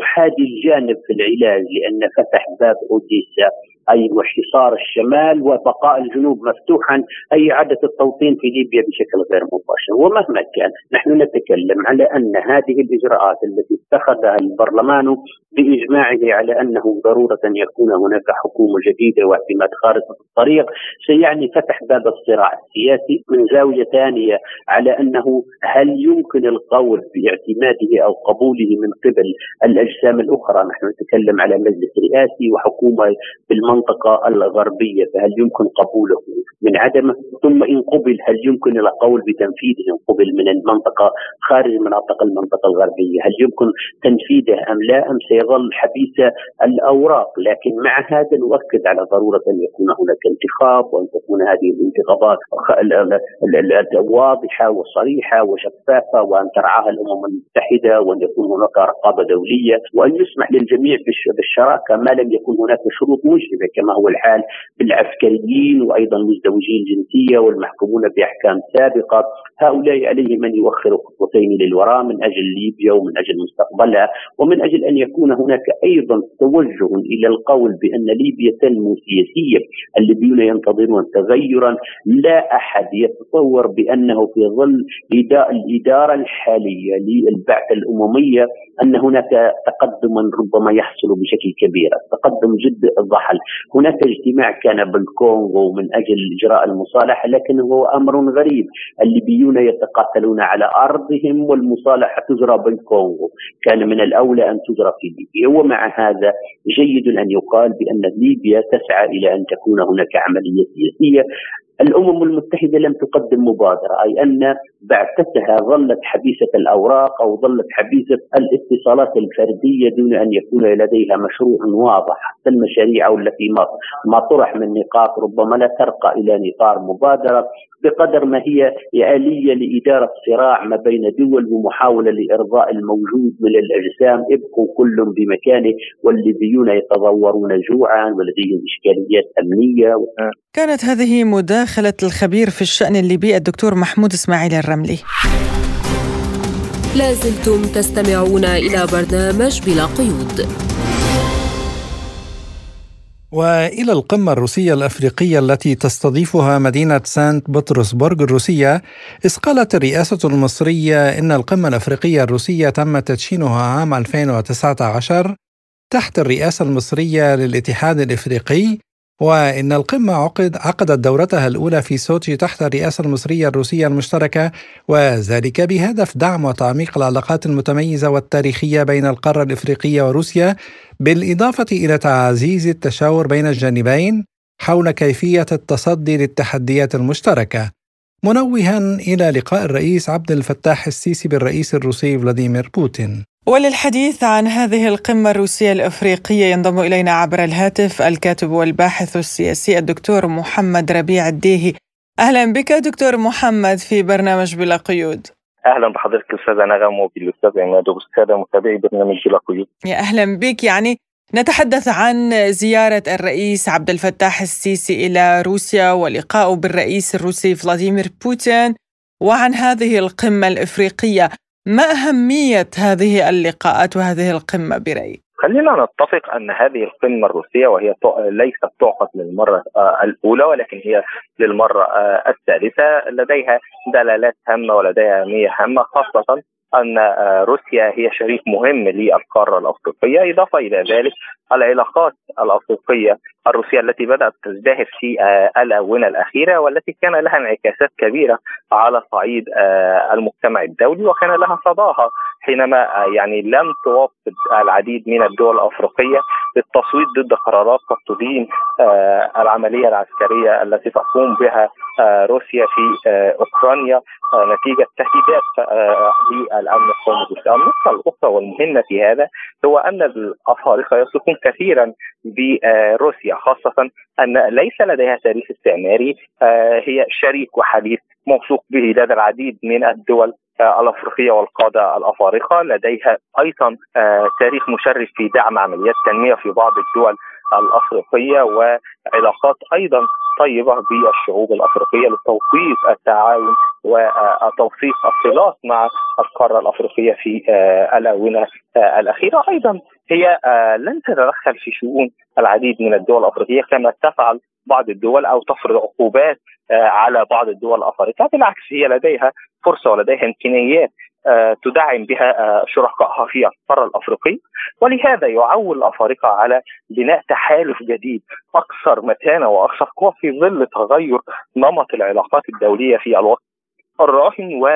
أحادي الجانب في العلاج لأن فتح باب أوديسا. أي وحصار الشمال وبقاء الجنوب مفتوحا أي إعادة التوطين في ليبيا بشكل غير مباشر. ومهما كان نحن نتكلم على أن هذه الإجراءات التي اتخذها البرلمان بإجماعه على أنه ضرورة أن يكون هناك حكومة جديدة واعتماد خارطة الطريق سيعني فتح باب الصراع السياسي من زاوية ثانية على أنه هل يمكن القول باعتماده أو قبوله من قبل الأجسام الأخرى. نحن نتكلم على مجلس رئاسي وحكومة بالمنطقة المنطقة الغربية فهل يمكن قبوله من عدمه؟ ثم إن قبل هل يمكن القول بتنفيذه إن قبل من المنطقة خارج مناطق المنطقة الغربية؟ هل يمكن تنفيذه أم لا؟ أم سيظل حبيس الأوراق؟ لكن مع هذا نؤكد على ضرورة أن يكون هناك انتخاب وأن تكون هذه الانتخابات واضحة وصريحة وشفافة وأن ترعاها الأمم المتحدة وأن يكون هناك رقابة دولية وأن يسمح للجميع بالشراكة ما لم يكن هناك شروط مجرمة. كما هو الحال بالعسكريين وأيضا مزدوجي الجنسية والمحكومون بأحكام سابقة. هؤلاء عليهم أن يؤخروا خطوتين للوراء من أجل ليبيا ومن أجل مستقبلها ومن أجل أن يكون هناك أيضا توجه إلى القول بأن ليبيا تنمو سياسيا. الليبيون ينتظرون تغيرا. لا أحد يتصور بأنه في ظل الإدارة الحالية للبعثة الأممية أن هناك تقدما ربما يحصل بشكل كبير. التقدم جد ضحل هناك اجتماع كان بالكونغو من أجل إجراء المصالحة لكن هو أمر غريب. الليبيون يتقاتلون على أرضهم والمصالحة تجرى بالكونغو. كان من الأولى أن تجرى في ليبيا ومع هذا جيد أن يقال بأن ليبيا تسعى إلى أن تكون هناك عملية سياسية الأمم المتحدة لم تقدم مبادرة أي أن بعثتها ظلت حبيسة الأوراق أو ظلت حبيسة الاتصالات الفردية دون أن يكون لديها مشروع واضح حتى المشاريع التي ما ما طرح من نقاط ربما لا ترقى إلى نطار مبادرة. بقدر ما هي آلية لإدارة صراع ما بين دول ومحاولة لإرضاء الموجود من الأجسام. ابقوا كل بمكانه والليبيون يتضورون جوعا ولديهم إشكاليات أمنية. كانت هذه مداخلة الخبير في الشأن الليبي الدكتور محمود إسماعيل الرملي. لازلتم تستمعون إلى برنامج بلا قيود. وإلى القمة الروسية الأفريقية التي تستضيفها مدينة سانت بطرسبرغ الروسية إذ قالت الرئاسة المصرية إن القمة الأفريقية الروسية تم تدشينها عام 2019 تحت الرئاسة المصرية للاتحاد الإفريقي. وإن القمة عقد عقدت دورتها الأولى في سوتشي تحت الرئاسة المصرية الروسية المشتركة وذلك بهدف دعم وتعميق العلاقات المتميزة والتاريخية بين القارة الإفريقية وروسيا بالإضافة إلى تعزيز التشاور بين الجانبين حول كيفية التصدي للتحديات المشتركة. منوها إلى لقاء الرئيس عبد الفتاح السيسي بالرئيس الروسي فلاديمير بوتين. وللحديث عن هذه القمة الروسية الأفريقية ينضم إلينا عبر الهاتف الكاتب والباحث السياسي الدكتور محمد ربيع الديهي. أهلا بك دكتور محمد في برنامج بلا قيود. أهلا بحضرتك أستاذة نغم وبالأستاذ عماد وبالساده متابعي برنامج بلا قيود. يا أهلا بك. يعني نتحدث عن زيارة الرئيس عبد الفتاح السيسي إلى روسيا ولقائه بالرئيس الروسي فلاديمير بوتين وعن هذه القمة الإفريقية. ما أهمية هذه اللقاءات وهذه القمة برأيك؟ خلينا نتفق أن هذه القمة الروسية وهي ليست تعقد للمرة آه، الأولى ولكن هي للمرة آه، الثالثة لديها دلالات هامة ولديها اهميه هامة خاصة أن آه، روسيا هي شريك مهم للقارة الأفريقية إضافة إلى ذلك العلاقات الأفريقية الروسية التي بدأت تزدهر في آه، الآونة الأخيرة والتي كان لها انعكاسات كبيرة على صعيد آه، المجتمع الدولي وكان لها صداها حينما يعني لم توافق العديد من الدول الأفريقية بالتصويت ضد قرارات قد تدين العملية العسكرية التي تقوم بها روسيا في أوكرانيا نتيجة تهديدات الامن القومي النقطة الأخرى والمهمة في هذا هو أن الأفارقة يثقون كثيرا بروسيا خاصة أن ليس لديها تاريخ استعماري آه، هي شريك وحديث موثوق به لدى العديد من الدول آه، الأفريقية والقادة الأفارقة. لديها أيضا آه، تاريخ مشرف في دعم عمليات تنمية في بعض الدول الأفريقية وعلاقات أيضا طيبة بالشعوب الأفريقية لتوثيق التعاون وتوثيق الصلات مع القارة الأفريقية في آه، الآونة آه، الأخيرة. أيضا هي لن تتدخل في شؤون العديد من الدول الأفريقية كما تفعل بعض الدول أو تفرض عقوبات على بعض الدول الافريقيه بالعكس هي لديها فرصة ولديها امكانيات تدعم بها شركائها في القاره الافريقيه ولهذا يعول الافارقه على بناء تحالف جديد أكثر متانة وأكثر قوة في ظل تغير نمط العلاقات الدولية في الوقت الراهن و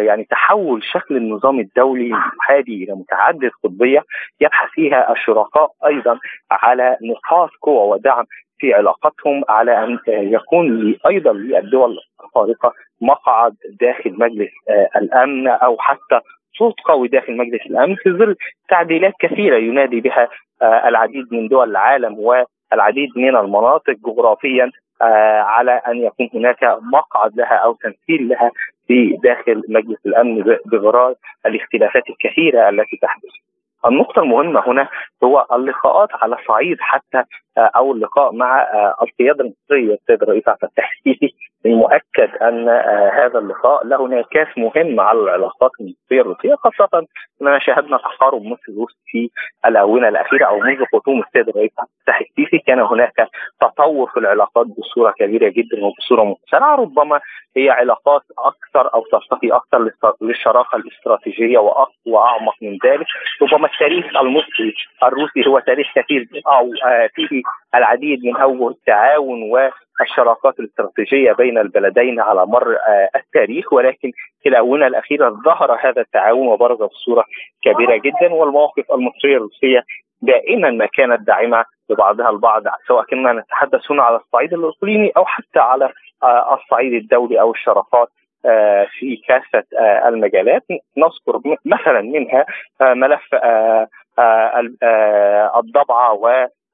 يعني تحول شكل النظام الدولي المحادي إلى متعدد قطبية يبحث فيها الشركاء أيضا على نقاط قوة ودعم في علاقتهم على أن يكون أيضا للدول الخارقة مقعد داخل مجلس الأمن أو حتى صوت قوي داخل مجلس الأمن في ظل تعديلات كثيرة ينادي بها العديد من دول العالم والعديد من المناطق جغرافيا على أن يكون هناك مقعد لها أو تمثيل لها في داخل مجلس الأمن بغرار الاختلافات الكثيرة التي تحدث. النقطة المهمة هنا هو اللقاءات على صعيد حتى أو اللقاء مع القيادة المصرية السيد الرئيس عبد الفتاح. السيسي المؤكد أن هذا اللقاء له انعكاس مهم على العلاقات المصرية الروسية خاصة أننا شاهدنا تقارب مصر روسي في الآونة الأخيرة أو منذ قدوم السيد الرئيس عبد السيسي. كان هناك تطور في العلاقات بصورة كبيرة جدا وبصورة متسارعة ربما هي علاقات أكثر أو ترتقي أكثر للشراكة الاستراتيجية وأعمق من ذلك. ربما التاريخ المصري الروسي هو تاريخ كثير أو فيه العديد من اوجه التعاون والشراكات الاستراتيجية بين البلدين على مر التاريخ ولكن في الاونه الاخيره ظهر هذا التعاون وبرز بصورة كبيرة جدا والمواقف المصرية الروسية دائما ما كانت داعمة لبعضها البعض سواء كنا نتحدث هنا على الصعيد الأقليمي أو حتى على الصعيد الدولي أو الشراكات في كافة المجالات. نذكر مثلا منها ملف الضبعة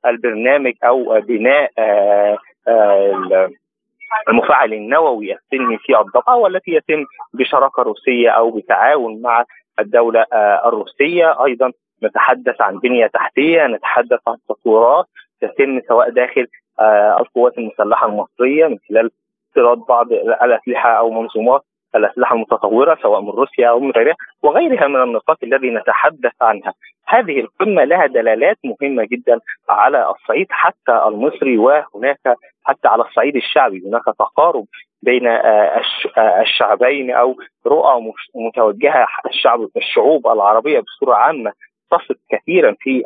والبرنامج أو بناء المفاعل النووي السلمي في الضبعة والتي يتم بشراكة روسية أو بتعاون مع الدولة الروسية. أيضا نتحدث عن بنية تحتية نتحدث عن تطويرات تتم سواء داخل القوات المسلحة المصرية من خلال استيراد بعض الأسلحة أو منظومات الاسلحه المتطورة سواء من روسيا أو من غيرها وغيرها من النقاط التي نتحدث عنها. هذه القمة لها دلالات مهمة جدا على الصعيد حتى المصري وهناك حتى على الصعيد الشعبي هناك تقارب بين الشعبين أو رؤى متوجهة الشعب الشعوب العربية بصورة عامة تصف كثيرا في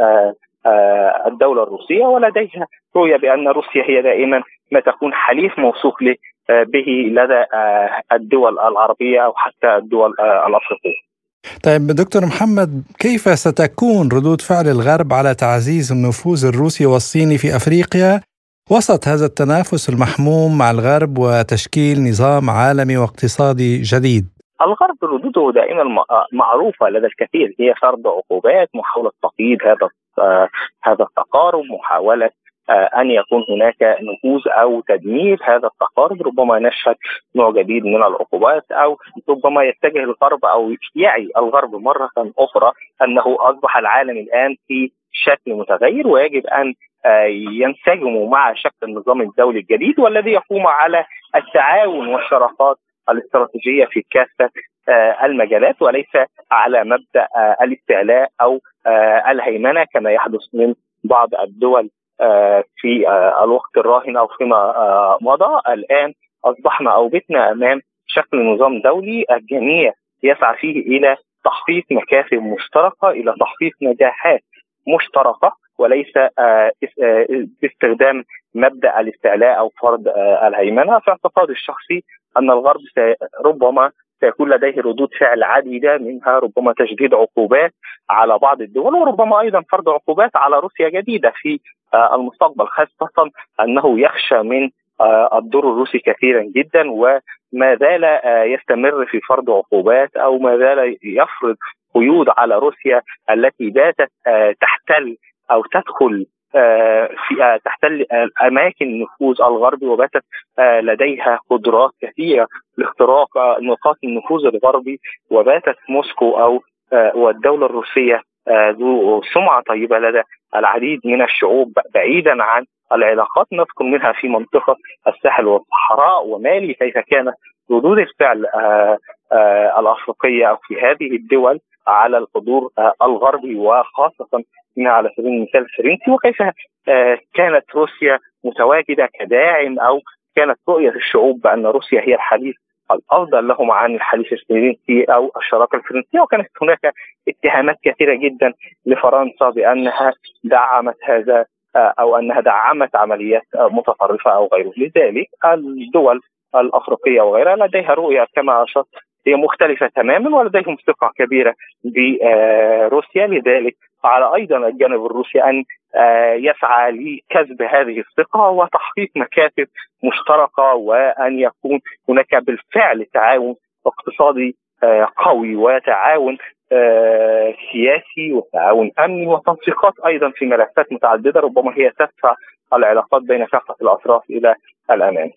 الدولة الروسية ولديها رؤية بأن روسيا هي دائما ما تكون حليف موثوق له به لدى الدول العربية أو حتى الدول الأفريقية. طيب دكتور محمد كيف ستكون ردود فعل الغرب على تعزيز النفوذ الروسي والصيني في أفريقيا وسط هذا التنافس المحموم مع الغرب وتشكيل نظام عالمي واقتصادي جديد؟ الغرب ردوده دائما معروفة لدى الكثير هي فرض عقوبات محاولة تقييد هذا هذا التقارب محاولة أن يكون هناك نفوذ أو تدمير هذا التقارب ربما نشهد نوع جديد من العقوبات أو ربما يتجه الغرب أو يعي الغرب مرة أخرى أنه أصبح العالم الآن في شكل متغير ويجب أن ينسجموا مع شكل النظام الدولي الجديد والذي يقوم على التعاون والشراكات الاستراتيجية في كافة المجالات وليس على مبدأ الاستعلاء أو الهيمنة كما يحدث من بعض الدول في الوقت الراهن أو فيما مضى. الآن أصبحنا أو بتنا أمام شكل نظام دولي الجميع يسعى فيه إلى تحقيق مكاسب مشتركة إلى تحقيق نجاحات مشتركة وليس باستخدام مبدأ الاستعلاء أو فرض الهيمنة. في اعتقادي الشخصي أن الغرب ربما سيكون لديه ردود فعل عديدة منها ربما تجديد عقوبات على بعض الدول وربما أيضا فرض عقوبات على روسيا جديدة في المستقبل خاصة أنه يخشى من الدور الروسي كثيرا جدا وما زال يستمر في فرض عقوبات أو ما زال يفرض قيود على روسيا التي باتت تحتل أو تدخل في تحتل أماكن نفوذ الغرب وباتت لديها قدرات كثيرة لاختراق نقاط النفوذ الغربي وباتت موسكو أو والدولة الروسية ذو سمعة طيبة لدى العديد من الشعوب بعيدا عن العلاقات نذكر منها في منطقة الساحل والصحراء ومالي كيف كانت ردود الفعل الأفريقية أو في هذه الدول على الحضور الغربي وخاصة منها على سبيل المثال الفرنسي وكيف كانت روسيا متواجدة كداعم أو كانت رؤية الشعوب بأن روسيا هي الحليف الأفضل لهم عن الحليف الفرنسي أو الشراكة الفرنسية؟ وكانت هناك اتهامات كثيرة جدا لفرنسا بأنها دعمت هذا أو أنها دعمت عمليات متطرفة أو غيره، لذلك الدول الأفريقية وغيرها لديها رؤية كما أشرت هي مختلفة تماما ولديهم ثقة كبيرة بروسيا لذلك على أيضا الجانب الروسي أن آه، يسعى لكسب هذه الثقة وتحقيق مكاسب مشتركة وأن يكون هناك بالفعل تعاون اقتصادي آه، قوي وتعاون آه، سياسي وتعاون أمني وتنسيقات أيضا في ملفات متعددة ربما هي تدفع العلاقات بين كافة الأطراف إلى الأمام.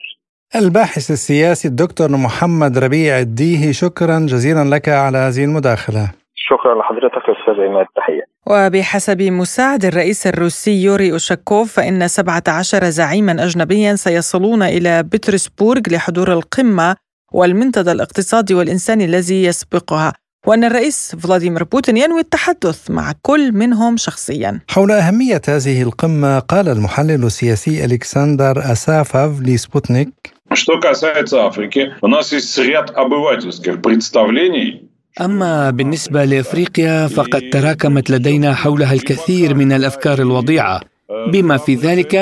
الباحث السياسي الدكتور محمد ربيع الديهي شكرا جزيلا لك على هذه المداخلة. شكرا لحضرتك يا أستاذ عماد تحية. وبحسب مساعد الرئيس الروسي يوري أوشاكوف فان 17 زعيما اجنبيا سيصلون إلى بطرسبورغ لحضور القمة والمنتدى الاقتصادي والانساني الذي يسبقها. وأن الرئيس فلاديمير بوتين ينوي التحدث مع كل منهم شخصيا. حول أهمية هذه القمة قال المحلل السياسي ألكسندر أسافاف لسبوتنيك Что касается Африки, у нас есть ряд обывательских представлений أما بالنسبة لأفريقيا فقد تراكمت لدينا حولها الكثير من الأفكار الوضيعة. بما في ذلك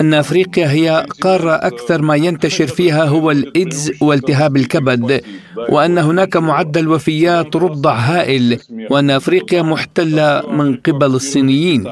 أن أفريقيا هي قارة أكثر ما ينتشر فيها هو الإيدز والتهاب الكبد. وأن هناك معدل وفيات رضع هائل وأن أفريقيا محتلة من قبل الصينيين.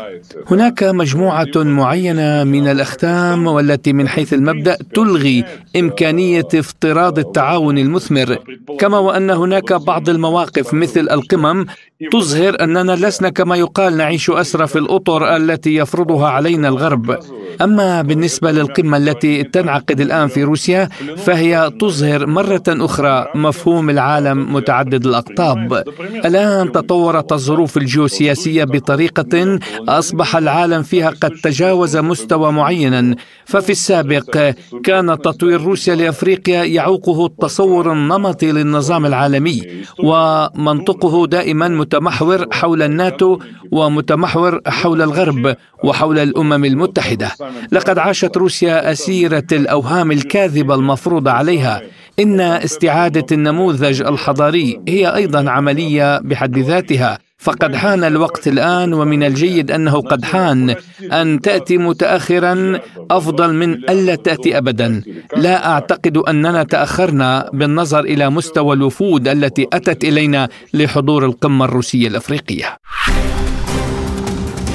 هناك مجموعة معينة من الأختام والتي من حيث المبدأ تلغي إمكانية افتراض التعاون المثمر. كما وأن هناك بعض المواقف مثل القمم تظهر أننا لسنا كما يقال نعيش أسرى في الأطر التي يفرضها علينا الغرب. أما بالنسبة للقمة التي تنعقد الآن في روسيا فهي تظهر مرة أخرى مفهوم العالم متعدد الأقطاب. الآن تطورت الظروف الجيوسياسية بطريقة أصبح العالم فيها قد تجاوز مستوى معينا ففي السابق كان تطوير روسيا لأفريقيا يعوقه التصور النمطي للنظام العالمي ومنطقه دائما متمحور حول الناتو ومتمحور حول الغرب وحول الأمم المتحدة. لقد عاشت روسيا أسيرة الأوهام الكاذبه المفروضه عليها. إن استعادة النموذج الحضاري هي أيضا عملية بحد ذاتها. فقد حان الوقت الآن ومن الجيد أنه قد حان أن تأتي متاخرا أفضل من ألا تأتي ابدا. لا أعتقد أننا تأخرنا بالنظر إلى مستوى الوفود التي أتت إلينا لحضور القمة الروسية الأفريقية.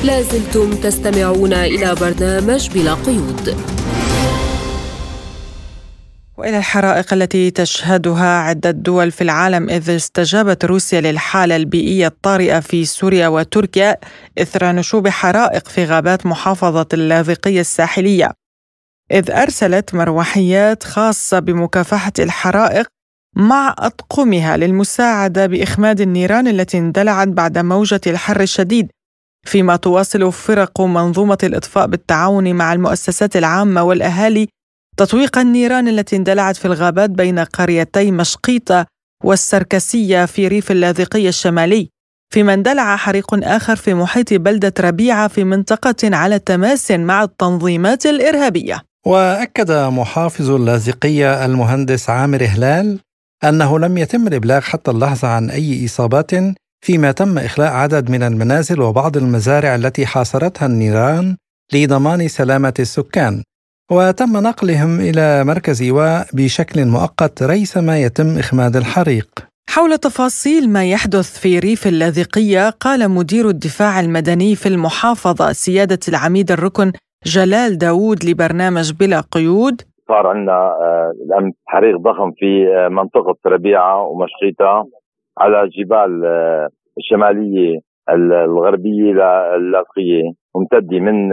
لازلتم تستمعون إلى برنامج بلا قيود. وإلى الحرائق التي تشهدها عدة دول في العالم إذ استجابت روسيا للحالة البيئية الطارئة في سوريا وتركيا إثر نشوب حرائق في غابات محافظة اللاذقية الساحلية. إذ أرسلت مروحيات خاصة بمكافحة الحرائق مع أطقمها للمساعدة بإخماد النيران التي اندلعت بعد موجة الحر الشديد. فيما تواصل فرق منظومة الإطفاء بالتعاون مع المؤسسات العامة والأهالي تطويق النيران التي اندلعت في الغابات بين قريتي مشقيطة والسركسية في ريف اللاذقية الشمالي فيما اندلع حريق آخر في محيط بلدة ربيعة في منطقة على تماس مع التنظيمات الإرهابية. وأكد محافظ اللاذقية المهندس عامر هلال أنه لم يتم الإبلاغ حتى اللحظة عن أي إصابات فيما تم إخلاء عدد من المنازل وبعض المزارع التي حاصرتها النيران لضمان سلامة السكان. وتم نقلهم إلى مركز إيواء بشكل مؤقت ريثما يتم إخماد الحريق. حول تفاصيل ما يحدث في ريف اللاذقية قال مدير الدفاع المدني في المحافظة سيادة العميد الركن جلال داوود لبرنامج بلا قيود. صار عندنا آه، الان حريق ضخم في آه، منطقة ربيعة ومشقيطة على الجبال آه، الشمالية الغربية للاذقية ممتدة من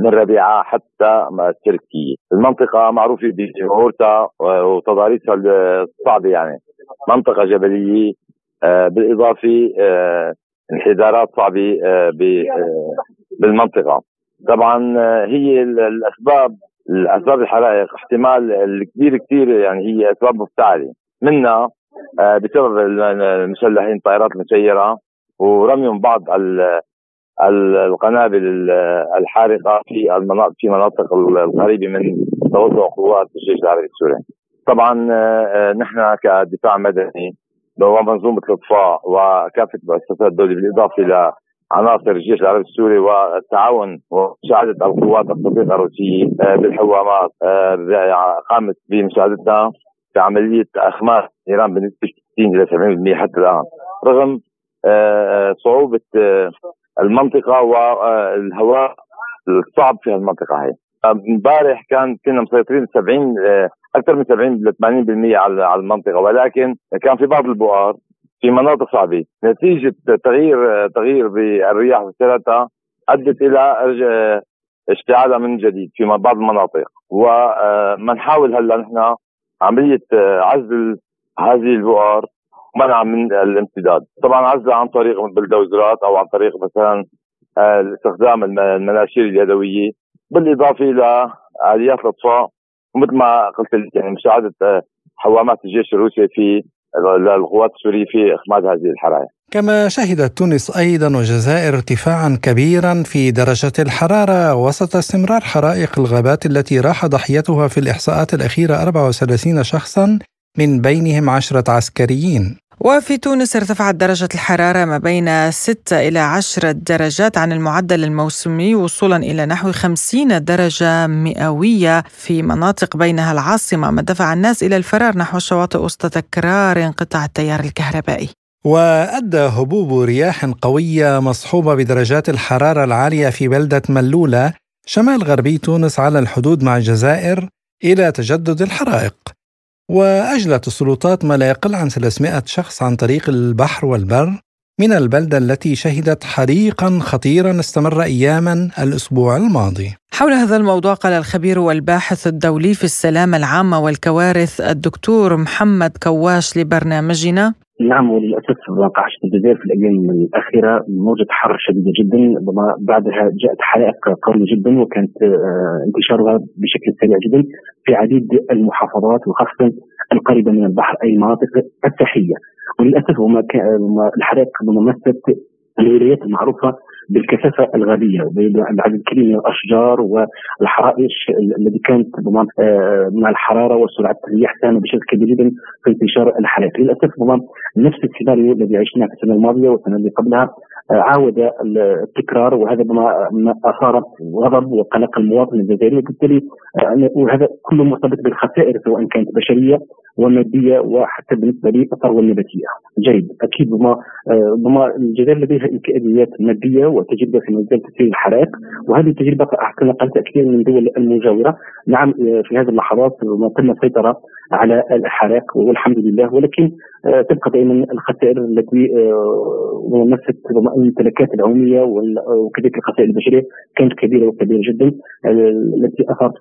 من ربيعة حتى تركيا المنطقة معروفة بجمهورتها وتضاريسها الصعبة يعني. منطقة جبلية آه، بالإضافة آه، انحدارات صعبة آه، بالمنطقة. طبعا هي الأسباب الأسباب الحرائق احتمال الكبير كثير يعني هي أسباب مفتعلة. منها بسبب المسلحين الطائرات المسيرة ورميهم بعض القنابل الحارقة في المناطق في مناطق القريبة من توسع قوات الجيش العربي السوري. طبعا آه، نحن كدفاع مدني ومنظومه الاطفاء وكافة مؤسسات الدولة بالإضافة عناصر الجيش العربي السوري والتعاون ومساعدة القوات الصديقة الروسية آه، بالحوامات آه، قامت بمساعدتنا في عملية إخماد إيران بنسبة 60 إلى 70% حتى الآن. رغم آه، صعوبة المنطقة والهواء الصعب في المنطقة هي. امبارح كان كنا مسيطرين 70 أكثر من 70 ل 80% على المنطقة. ولكن كان في بعض البؤر في مناطق صعبة. نتيجة تغيير تغيير بالرياح والسلطه أدت إلى اشتعالها من جديد في بعض المناطق. وما نحاول هلا نحن عملية عزل هذه البؤر منع من الامتداد. طبعا عزلها عن طريق بالدوزرات أو عن طريق مثلا استخدام المناشير اليدوية بالإضافة إلى آليات الأطفاء. ومثل ما قلت يعني مساعدة حوامات الجيش الروسي في للقوات السورية في إخماد هذه الحرائق. كما شهدت تونس أيضا والجزائر ارتفاعا كبيرا في درجة الحرارة وسط استمرار حرائق الغابات التي راح ضحيتها في الإحصاءات الأخيرة 34 شخصا من بينهم عشرة عسكريين. وفي تونس ارتفعت درجة الحرارة ما بين 6 إلى 10 درجات عن المعدل الموسمي وصولا إلى نحو 50 درجة مئوية في مناطق بينها العاصمة. ما دفع الناس إلى الفرار نحو الشواطئ وسط تكرار انقطاع التيار الكهربائي. وأدى هبوب رياح قوية مصحوبة بدرجات الحرارة العالية في بلدة ملولة شمال غربي تونس على الحدود مع الجزائر إلى تجدد الحرائق. وأجلت السلطات ما لا يقل عن 300 شخص عن طريق البحر والبر من البلدة التي شهدت حريقا خطيرا استمر أياما الأسبوع الماضي. حول هذا الموضوع قال الخبير والباحث الدولي في السلامة العامة والكوارث الدكتور محمد كواش لبرنامجنا. نعم وللأسف وقعت في الجزائر في الأيام الأخيرة موجة حر شديده جدا بعدها جاءت حرائق قوية جدا وكانت آه، انتشارها بشكل سريع جدا في عديد المحافظات وخاصة القريبة من البحر أي المناطق الساحلية. وللأسف وما الحرائق مست الولايات المعروفة بالكثافة الغابيه بعدد الكبير من الأشجار والحرائش الذي كانت آه، مع الحرارة وسرعة الرياح ساهمت بشكل كبير جدا في انتشار الحرائق للأسف نفس السيناريو الذي عشناه في السنة الماضية والسنة اللي قبلها آه، عاود التكرار وهذا ما أثار غضب وقلق المواطن الجزائري وبالتالي آه، وهذا كله مرتبط بالخسائر سواء كانت بشرية وماديه وحتى بالنسبة للثروه النباتية. جيد أكيد بما بما الجزائر لديها إمكانيات مادية وتجربة في مجال تسيير الحرائق وهذه التجربة تنقلتها كثير من الدول المجاورة نعم في هذه اللحظات ما تم السيطره على الحرائق والحمد لله. ولكن آه، تبقى دائما الخسائر التي آه، مست الامتلاكات العمومية وكذلك الخسائر البشرية كانت كبيرة وكبيرة جدا التي أثارت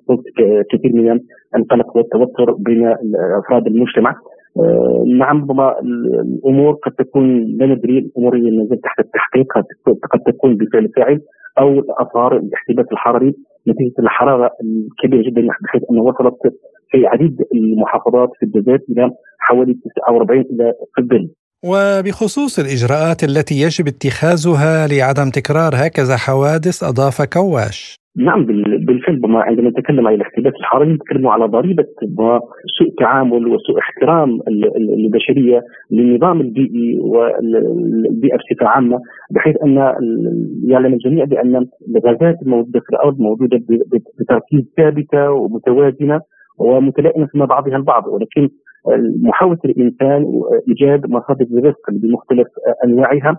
كثير من القلق والتوتر بين افراد المجتمع. آه، نعم ربما الأمور قد تكون لا ندري الأمور نزلت تحت التحقيق قد تكون بفعل فاعل أو اثار الاحتباس الحراري نتيجة الحرارة الكبيرة جدا بحيث انه وصلت في عديد المحافظات في الجزائر إلى حوالي 49 إلى في الظل. وبخصوص الإجراءات التي يجب اتخاذها لعدم تكرار هكذا حوادث أضاف كواش. نعم بالفعل عندما نتكلم عن الاحتباس الحراري نتكلم على ضريبة سوء تعامل وسوء احترام البشرية للنظام البيئي والبيئة بصفة عامة بحيث أن يعلم الجميع بأن الغازات الموجودة في الأرض موجودة بتركيز ثابتة ومتوازنة ومتلائمة مع بعضها البعض ولكن محاولة الإنسان ايجاد مصادر الرزق بمختلف أنواعها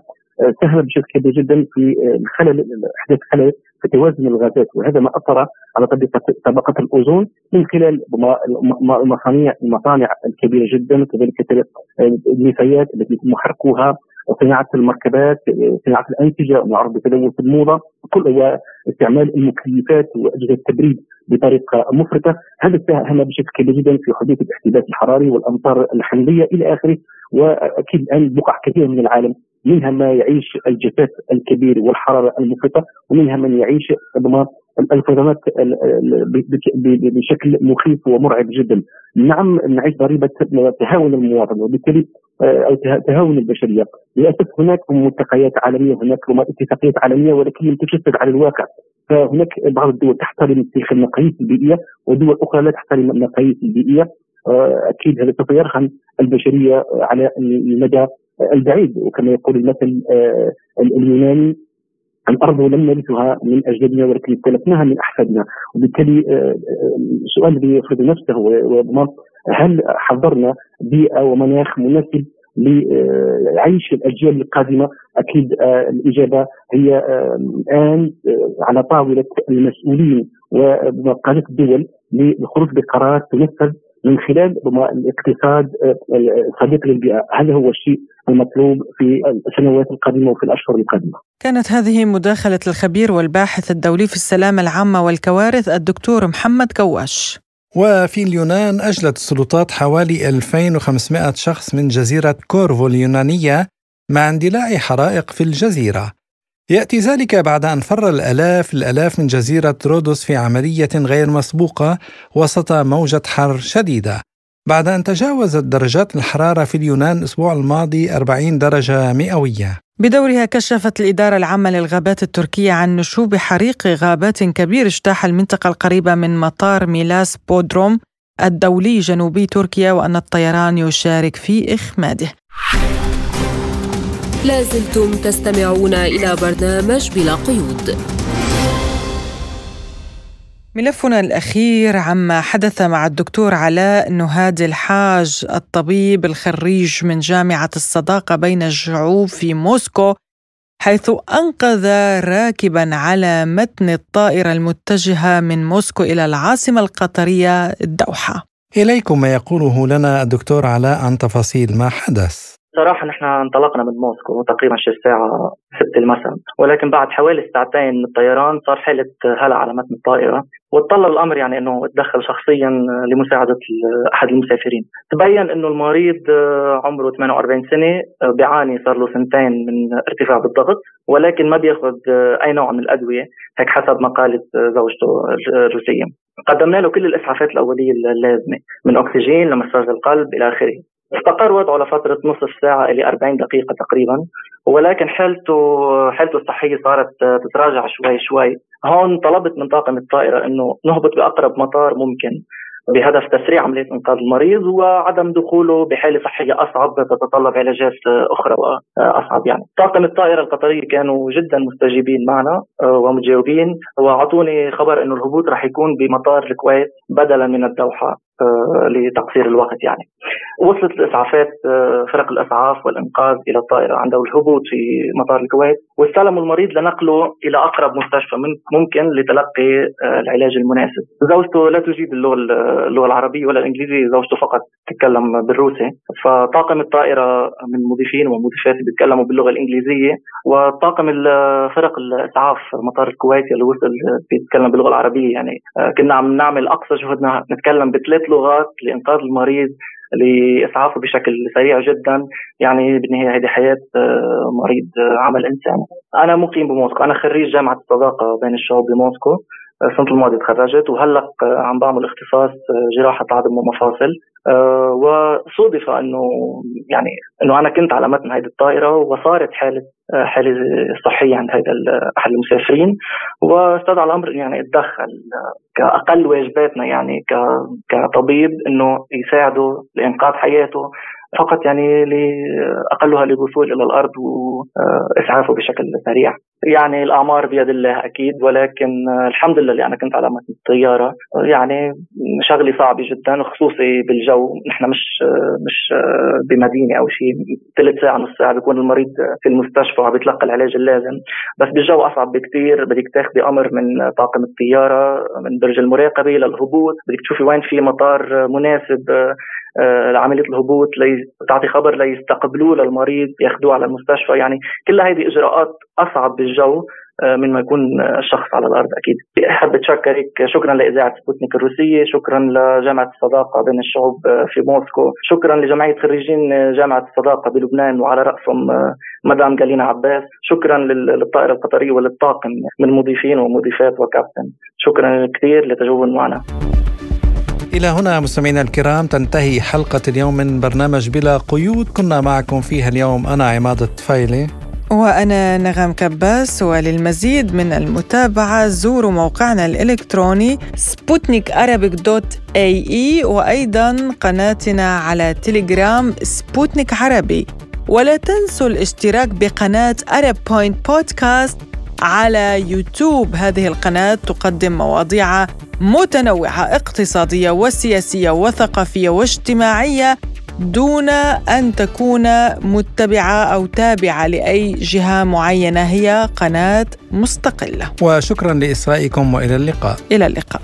ساهم بشكل كبير جدا في الخلل أحداث خلل في توازن الغازات. وهذا ما أثر على طبقة الأوزون من خلال مصانع المصانع الكبيرة جدا وكذلك النفايات التي يتم حرقها صناعة المركبات صناعة الأنسجة معروف بتلوث الموضة كل استعمال المكيفات وأجهزة التبريد. بطريقة مفرطة هذا ساهم بشكل كبير جدا في حدوث الاحتباس الحراري والأمطار الحمضيه إلى آخره وأكيد الآن بقع كثيره من العالم منها ما يعيش الجفاف الكبير والحرارة المفرطة ومنها من يعيش الفيضانات بشكل مخيف ومرعب جدا. نعم نعيش ضريبة تهاون المواطن وبالتالي أو تهاون البشرية. للأسف هناك ملتقيات عالمية هناك اتفاقيات عالمية ولكن لم تجسد على الواقع. فهناك بعض الدول تحترم تلك المقاييس البيئية ودول أخرى لا تحترم المقاييس البيئية. أكيد هذا سوف يرهن البشرية على المدى البعيد وكما يقول المثل اليوناني الأرض ولم نرثها من أجدادنا ولكن استلفناها من أحفادنا وبالتالي السؤال الذي يفرض نفسه هل حضرنا بيئة ومناخ مناسب لعيش الأجيال القادمة أكيد الإجابة هي الآن على طاولة المسؤولين وقاده الدول للخروج بقرارات تنفذ من خلال الاقتصاد صديق للبيئة، هذا هو الشيء المطلوب في السنوات القادمة وفي الأشهر القادمة. كانت هذه مداخلة الخبير والباحث الدولي في السلامة العامة والكوارث الدكتور محمد كواش. وفي اليونان أجلت السلطات حوالي 2500 شخص من جزيرة كورفو اليونانية مع اندلاع حرائق في الجزيرة. يأتي ذلك بعد أن فر الآلاف الآلاف من جزيرة رودوس في عملية غير مسبوقة وسط موجة حر شديدة. بعد أن تجاوزت درجات الحرارة في اليونان الأسبوع الماضي 40 درجة مئوية. بدورها كشفت الإدارة العامة للغابات التركية عن نشوب حريق غابات كبير اجتاح المنطقة القريبة من مطار ميلاس بودروم الدولي جنوبي تركيا وأن الطيران يشارك في إخماده. لازلتم تستمعون إلى برنامج بلا قيود. ملفنا الأخير عما حدث مع الدكتور علاء نهاد الحاج الطبيب الخريج من جامعة الصداقة بين الشعوب في موسكو حيث أنقذ راكبا على متن الطائرة المتجهة من موسكو إلى العاصمة القطرية الدوحة. إليكم ما يقوله لنا الدكتور علاء عن تفاصيل ما حدث. صراحة نحن انطلقنا من موسكو تقريبا شي الساعة 6 المساء ولكن بعد حوالي ساعتين من الطيران صار حالة هلع على متن الطائرة. وتطلب الأمر يعني إنه اتدخل شخصيا لمساعدة أحد المسافرين. تبين إنه المريض عمره 48 سنة بيعاني صار له سنتين من ارتفاع بالضغط ولكن ما بياخذ أي نوع من الأدوية هيك حسب ما قالت زوجته الروسية. قدمنا له كل الإسعافات الأولية اللازمة من أكسجين لمساج القلب إلى آخره. استقر وضعه لفترة نصف ساعة إلى 40 دقيقة تقريبا ولكن حالته حالته الصحية صارت تتراجع شوي شوي. هون طلبت من طاقم الطائرة أنه نهبط بأقرب مطار ممكن بهدف تسريع عملية إنقاذ المريض وعدم دخوله بحالة صحية أصعب تتطلب علاجات أخرى وأصعب يعني. طاقم الطائرة القطرية كانوا جدا مستجيبين معنا ومجاوبين وأعطوني خبر أنه الهبوط راح يكون بمطار الكويت بدلا من الدوحة. آه، لتقصير الوقت يعني. وصلت الاسعافات آه، فرق الإسعاف والإنقاذ إلى الطائرة عند الهبوط في مطار الكويت. واستلموا المريض لنقله إلى أقرب مستشفى ممكن لتلقي آه، العلاج المناسب. زوجته لا تجيد اللغة اللغة العربية ولا الإنجليزية، زوجته فقط تتكلم بالروسي، فطاقم الطائرة من مضيفين ومضيفات بيتكلموا باللغة الإنجليزية. وطاقم فرق الإسعاف مطار الكويت اللي وصل بيتكلم باللغة العربية يعني. كنا عم نعمل أقصى جهدنا نتكلم بثلاث لغات لإنقاذ المريض لاسعافه بشكل سريع جدا يعني بالنهاية هذه حياة آه، مريض آه، عمل انساني. أنا مقيم بموسكو، أنا خريج جامعة الصداقة بين الشعوب بموسكو السنة الماضية تخرجت وهلق آه، عم بعمل اختصاص جراحة عظم ومفاصل وصودف إنه يعني إنه أنا كنت على متن هذه الطائرة وصارت حالة حالة صحية عند هذا أحد المسافرين واستدعى الأمر يعني اتدخل كأقل واجباتنا يعني كطبيب إنه يساعده لإنقاذ حياته فقط يعني لاقلها للوصول إلى الأرض واسعافه بشكل سريع. يعني الأعمار بيد الله أكيد ولكن الحمد لله اللي أنا كنت على متن الطياره يعني شغله صعبه جدا خصوصي بالجو. نحن مش مش بمدينة أو شيء. ثلث ساعة نص ساعة بيكون المريض في المستشفى وعم يتلقى العلاج اللازم. بس بالجو أصعب بكثير بدك تاخذي أمر من طاقم الطيارة من برج المراقبة للهبوط. بدك تشوفي وين في مطار مناسب آه، لعملية الهبوط لتعطي خبر ليستقبلوه للمريض ياخذوه على المستشفى. يعني كل هذه إجراءات أصعب بالجو آه، من ما يكون الشخص على الأرض أكيد. احب اتشكرك شكرا لإذاعة سبوتنيك الروسية، شكرا لجامعة الصداقة بين الشعوب آه، في موسكو، شكرا لجمعية خريجين جامعة الصداقة بلبنان وعلى رأسهم مدام جالينا عباس، شكرا للطائرة القطرية وللطاقم من مضيفين ومضيفات وكابتن، شكرا كثير لتجاوبهم معنا. إلى هنا مستمعينا الكرام تنتهي حلقة اليوم من برنامج بلا قيود. كنا معكم فيها اليوم أنا عماد الطفيلي. وأنا نغم كباس وللمزيد من المتابعة زوروا موقعنا الإلكتروني سبوتنيك dot ae وأيضا قناتنا على تليجرام سبوتنيك عربي. ولا تنسوا الاشتراك بقناة أرب بوينت بودكاست على يوتيوب. هذه القناة تقدم مواضيع متنوعة اقتصادية وسياسية وثقافية واجتماعية دون أن تكون متبعة أو تابعة لأي جهة معينة هي قناة مستقلة. وشكرا لاصغائكم وإلى اللقاء. إلى اللقاء.